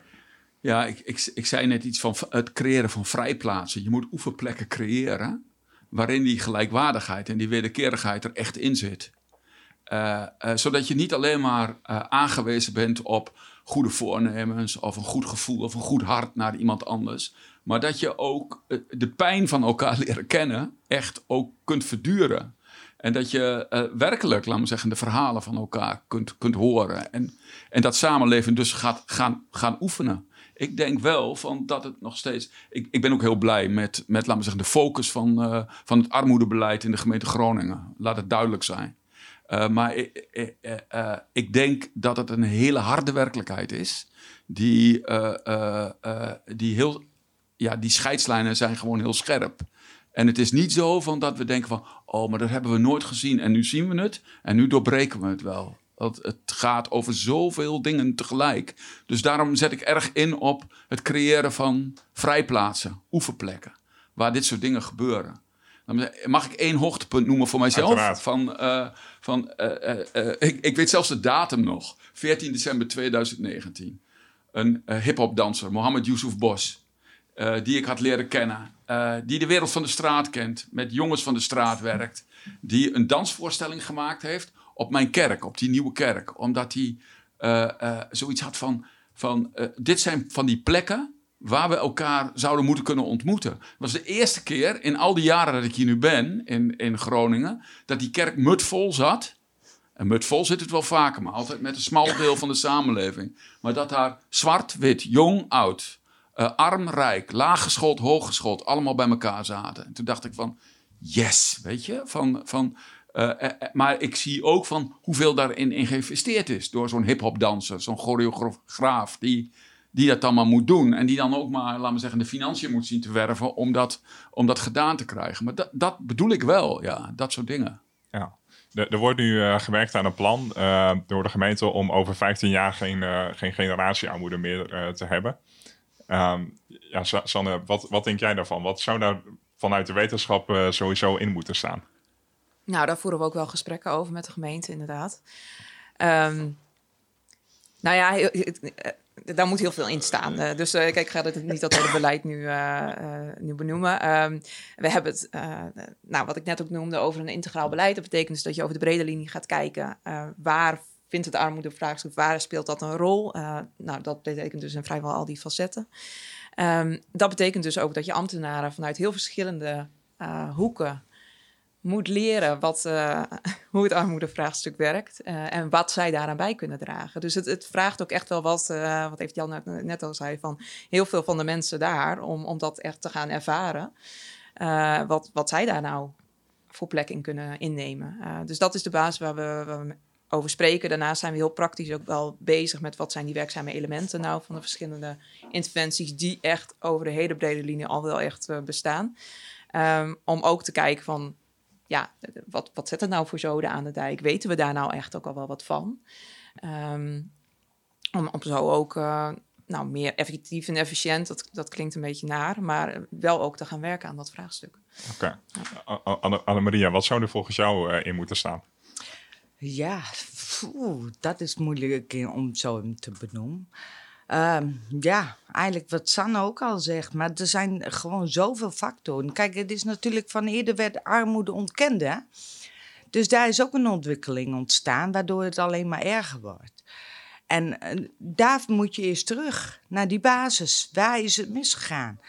Ja, ik, ik, ik zei net iets van het creëren van vrijplaatsen. Je moet oefenplekken creëren waarin die gelijkwaardigheid en die wederkerigheid er echt in zit. Eh, eh, zodat je niet alleen maar eh, aangewezen bent op goede voornemens of een goed gevoel of een goed hart naar iemand anders. Maar dat je ook de pijn van elkaar leren kennen echt ook kunt verduren. En dat je werkelijk, laten we zeggen, de verhalen van elkaar kunt, kunt horen. En, en dat samenleven dus gaat gaan, gaan oefenen. Ik denk wel van dat het nog steeds. Ik, ik ben ook heel blij met, met laten we zeggen, de focus van, van het armoedebeleid in de gemeente Groningen. Laat het duidelijk zijn. Eh, maar ik, eh, eh, ik denk dat het een hele harde werkelijkheid is. Die, die, heel, ja, die scheidslijnen zijn gewoon heel scherp. En het is niet zo van dat we denken van... oh, maar dat hebben we nooit gezien en nu zien we het... en nu doorbreken we het wel. Want het gaat over zoveel dingen tegelijk. Dus daarom zet ik erg in op het creëren van vrijplaatsen, oefenplekken... waar dit soort dingen gebeuren. Dan Mag ik één hoogtepunt noemen voor mijzelf? Uiteraard. Van, eh, van, eh, eh, eh, ik, ik weet zelfs de datum nog. 14 december 2019. Een hip-hop-danser, Mohammed Yusuf Bos. eh, die ik had leren kennen. eh, die de wereld van de straat kent. Met jongens van de straat werkt. Die een dansvoorstelling gemaakt heeft op mijn kerk. Op die nieuwe kerk. Omdat hij eh, eh, zoiets had van... van eh, dit zijn van die plekken waar we elkaar zouden moeten kunnen ontmoeten. Het was de eerste keer in al die jaren dat ik hier nu ben, in, in Groningen, dat die kerk mutvol zat. En mutvol zit het wel vaker, maar altijd met een smal deel van de samenleving. Maar dat daar zwart, wit, jong, oud, eh, arm, rijk, laaggeschoold, hooggeschoold, allemaal bij elkaar zaten. En toen dacht ik van, yes, weet je, van... van eh, eh, maar ik zie ook van hoeveel daarin in geïnvesteerd is door zo'n hip-hop-danser, zo'n choreograaf die, die dat dan maar moet doen. En die dan ook maar, laten we zeggen, de financiën moet zien te werven om dat, om dat gedaan te krijgen. Maar dat, dat bedoel ik wel, ja, dat soort dingen. Ja. Er, er wordt nu eh, gewerkt aan een plan eh, door de gemeente om over 15 jaar geen, eh, geen generatiearmoede meer eh, te hebben. Ehm, ja, Sa- Sanne, wat, wat denk jij daarvan? Wat zou daar vanuit de wetenschap sowieso in moeten staan? Nou, daar voeren we ook wel gesprekken over met de gemeente, inderdaad. Ehm, nou ja, daar moet heel veel in staan. Eh, dus eh, kijk, ik ga het niet dat hele beleid nu, eh, nu benoemen. Ehm, we hebben het, nou, wat ik net ook noemde, over een integraal beleid. Dat betekent dus dat je over de brede linie gaat kijken. waar vindt het armoedevraagstuk, waar speelt dat een rol? Nou, dat betekent dus in vrijwel al die facetten. Ehm, dat betekent dus ook dat je ambtenaren vanuit heel verschillende hoeken moet leren wat, eh, hoe het armoedevraagstuk werkt eh, en wat zij daaraan bij kunnen dragen. Dus het, het vraagt ook echt wel wat, eh, wat heeft Jan net, al zei, van heel veel van de mensen daar om, om dat echt te gaan ervaren. wat, wat zij daar nou voor plek in kunnen innemen. Dus dat is de basis waar we, waar we over spreken. Daarnaast zijn we heel praktisch ook wel bezig met wat zijn die werkzame elementen nou van de verschillende interventies die echt over de hele brede linie al wel echt bestaan. Ehm, om ook te kijken van ja, wat, wat zet het nou voor zoden aan de dijk? Weten we daar nou echt ook al wel wat van? Ehm, om, om zo ook eh, nou, meer effectief en efficiënt, dat, dat klinkt een beetje naar, maar wel ook te gaan werken aan dat vraagstuk. Oké. Anne- Annemaria, wat zou er volgens jou eh, in moeten staan? Ja, dat is moeilijk in- om zo te benoemen. Ehm, ja, eigenlijk wat Sanne ook al zegt, maar er zijn gewoon zoveel factoren. Kijk, het is natuurlijk van eerder werd armoede ontkend? Dus daar is ook een ontwikkeling ontstaan, waardoor het alleen maar erger wordt. En eh, daar moet je eerst terug naar die basis. Waar is het misgegaan?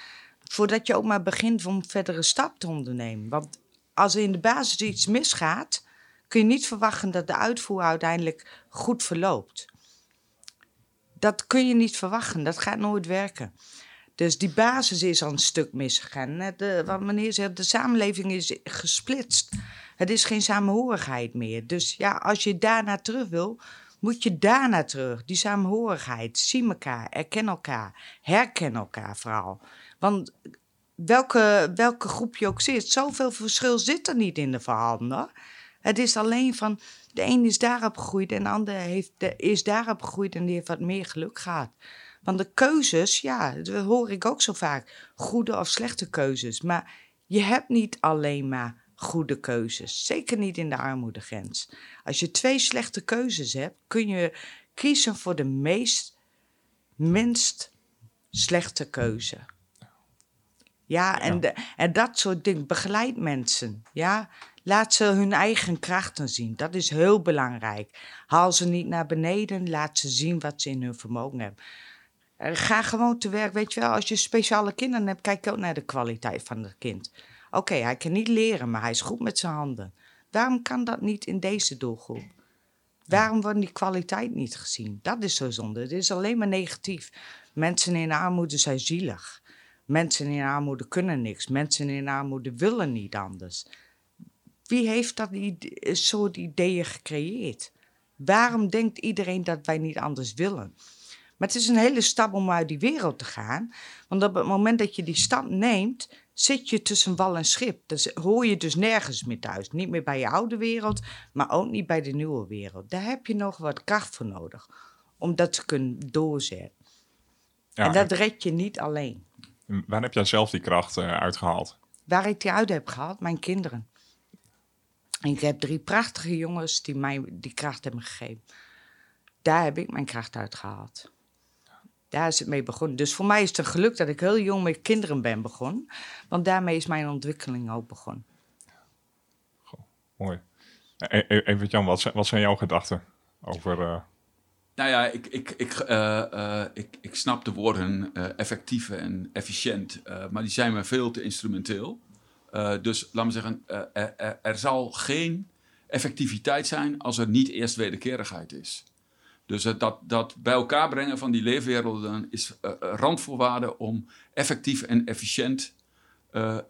Voordat je ook maar begint om verdere stap te ondernemen. Want als er in de basis iets misgaat, kun je niet verwachten dat de uitvoer uiteindelijk goed verloopt. Dat kun je niet verwachten, dat gaat nooit werken. Dus die basis is al een stuk misgegaan. Net, eh, wat meneer zegt, de samenleving is gesplitst. Het is geen samenhorigheid meer. Dus ja, als je daarna terug wil, moet je daarna terug. Die samenhorigheid, zie elkaar, erken elkaar, herken elkaar vooral. Want welke, welke groep je ook zit, zoveel verschil zit er niet in de verhalen. Het is alleen van, de een is daarop gegroeid en de ander heeft, de, is daarop gegroeid en die heeft wat meer geluk gehad. Want de keuzes, ja, dat hoor ik ook zo vaak. Goede of slechte keuzes. Maar je hebt niet alleen maar goede keuzes. Zeker niet in de armoedegrens. Als je twee slechte keuzes hebt, kun je kiezen voor de meest, minst slechte keuze. Ja, en, De, en dat soort dingen. Begeleid mensen. Ja, laat ze hun eigen krachten zien. Dat is heel belangrijk. Haal ze niet naar beneden. Laat ze zien wat ze in hun vermogen hebben. Eh, Ga gewoon te werk. Weet je wel, als je speciale kinderen hebt, kijk ook naar de kwaliteit van het kind. Oké, hij kan niet leren, maar hij is goed met zijn handen. Waarom kan dat niet in deze doelgroep? Waarom wordt die kwaliteit niet gezien? Dat is zo zonde. Het is alleen maar negatief. Mensen in armoede zijn zielig. Mensen in armoede kunnen niks. Mensen in armoede willen niet anders. Wie heeft dat soort ideeën gecreëerd? Waarom denkt iedereen dat wij niet anders willen? Maar het is een hele stap om uit die wereld te gaan. Want op het moment dat je die stap neemt, zit je tussen wal en schip. Dus hoor je dus nergens meer thuis. Niet meer bij je oude wereld, maar ook niet bij de nieuwe wereld. Daar heb je nog wat kracht voor nodig om dat te kunnen doorzetten. Ja, en dat red je niet alleen. en Waar heb jij zelf die kracht eh, uitgehaald? Waar ik die uit heb gehaald, mijn kinderen. En ik heb drie prachtige jongens die mij die kracht hebben gegeven. Daar heb ik mijn kracht uit gehaald. Daar is het mee begonnen. Dus voor mij is het een geluk dat ik heel jong met kinderen ben begonnen. Want daarmee is mijn ontwikkeling ook begonnen. Mooi. E- e- Even Jan, wat zijn, wat zijn jouw gedachten over... eh, Nou ja, ik, ik, ik, eh, eh, ik, ik snap de woorden eh, effectief en efficiënt, eh, maar die zijn me veel te instrumenteel. Eh, dus laat me zeggen, eh, er, zal geen effectiviteit zijn als er niet eerst wederkerigheid is. Dus dat, dat bij elkaar brengen van die leefwerelden is eh, randvoorwaarde om effectief en efficiënt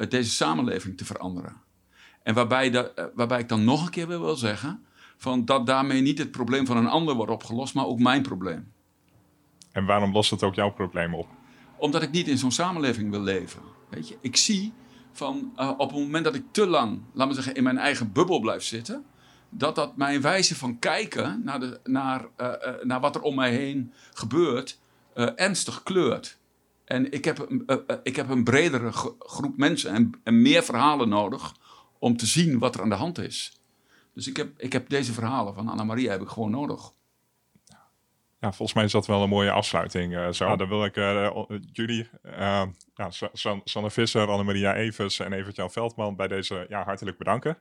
deze samenleving te veranderen. En waarbij, dat, waarbij ik dan nog een keer wil zeggen, van dat daarmee niet het probleem van een ander wordt opgelost, maar ook mijn probleem. en waarom lost het ook jouw probleem op? Omdat ik niet in zo'n samenleving wil leven. Weet je, ik zie van eh, op het moment dat ik te lang, laat me zeggen, in mijn eigen bubbel blijf zitten, dat dat mijn wijze van kijken naar, de, naar, eh, eh, naar wat er om mij heen gebeurt, ernstig kleurt. En ik heb, ik heb een bredere gro- groep mensen en, en meer verhalen nodig om te zien wat er aan de hand is. Dus ik heb, ik heb deze verhalen van Anna-Maria heb ik gewoon nodig. Ja, volgens mij is dat wel een mooie afsluiting. eh, zo. dan wil ik eh, o- jullie, ja, Sa- San- Sanne Visser, Annemaria Evers en Evert-Jan Veldman bij deze ja, hartelijk bedanken.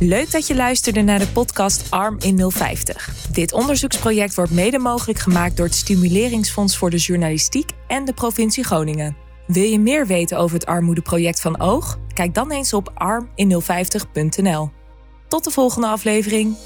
Leuk dat je luisterde naar de podcast Arm in 050. Dit onderzoeksproject wordt mede mogelijk gemaakt door het Stimuleringsfonds voor de Journalistiek en de provincie Groningen. Wil je meer weten over het armoedeproject van Oog? Kijk dan eens op armin050.nl. Tot de volgende aflevering.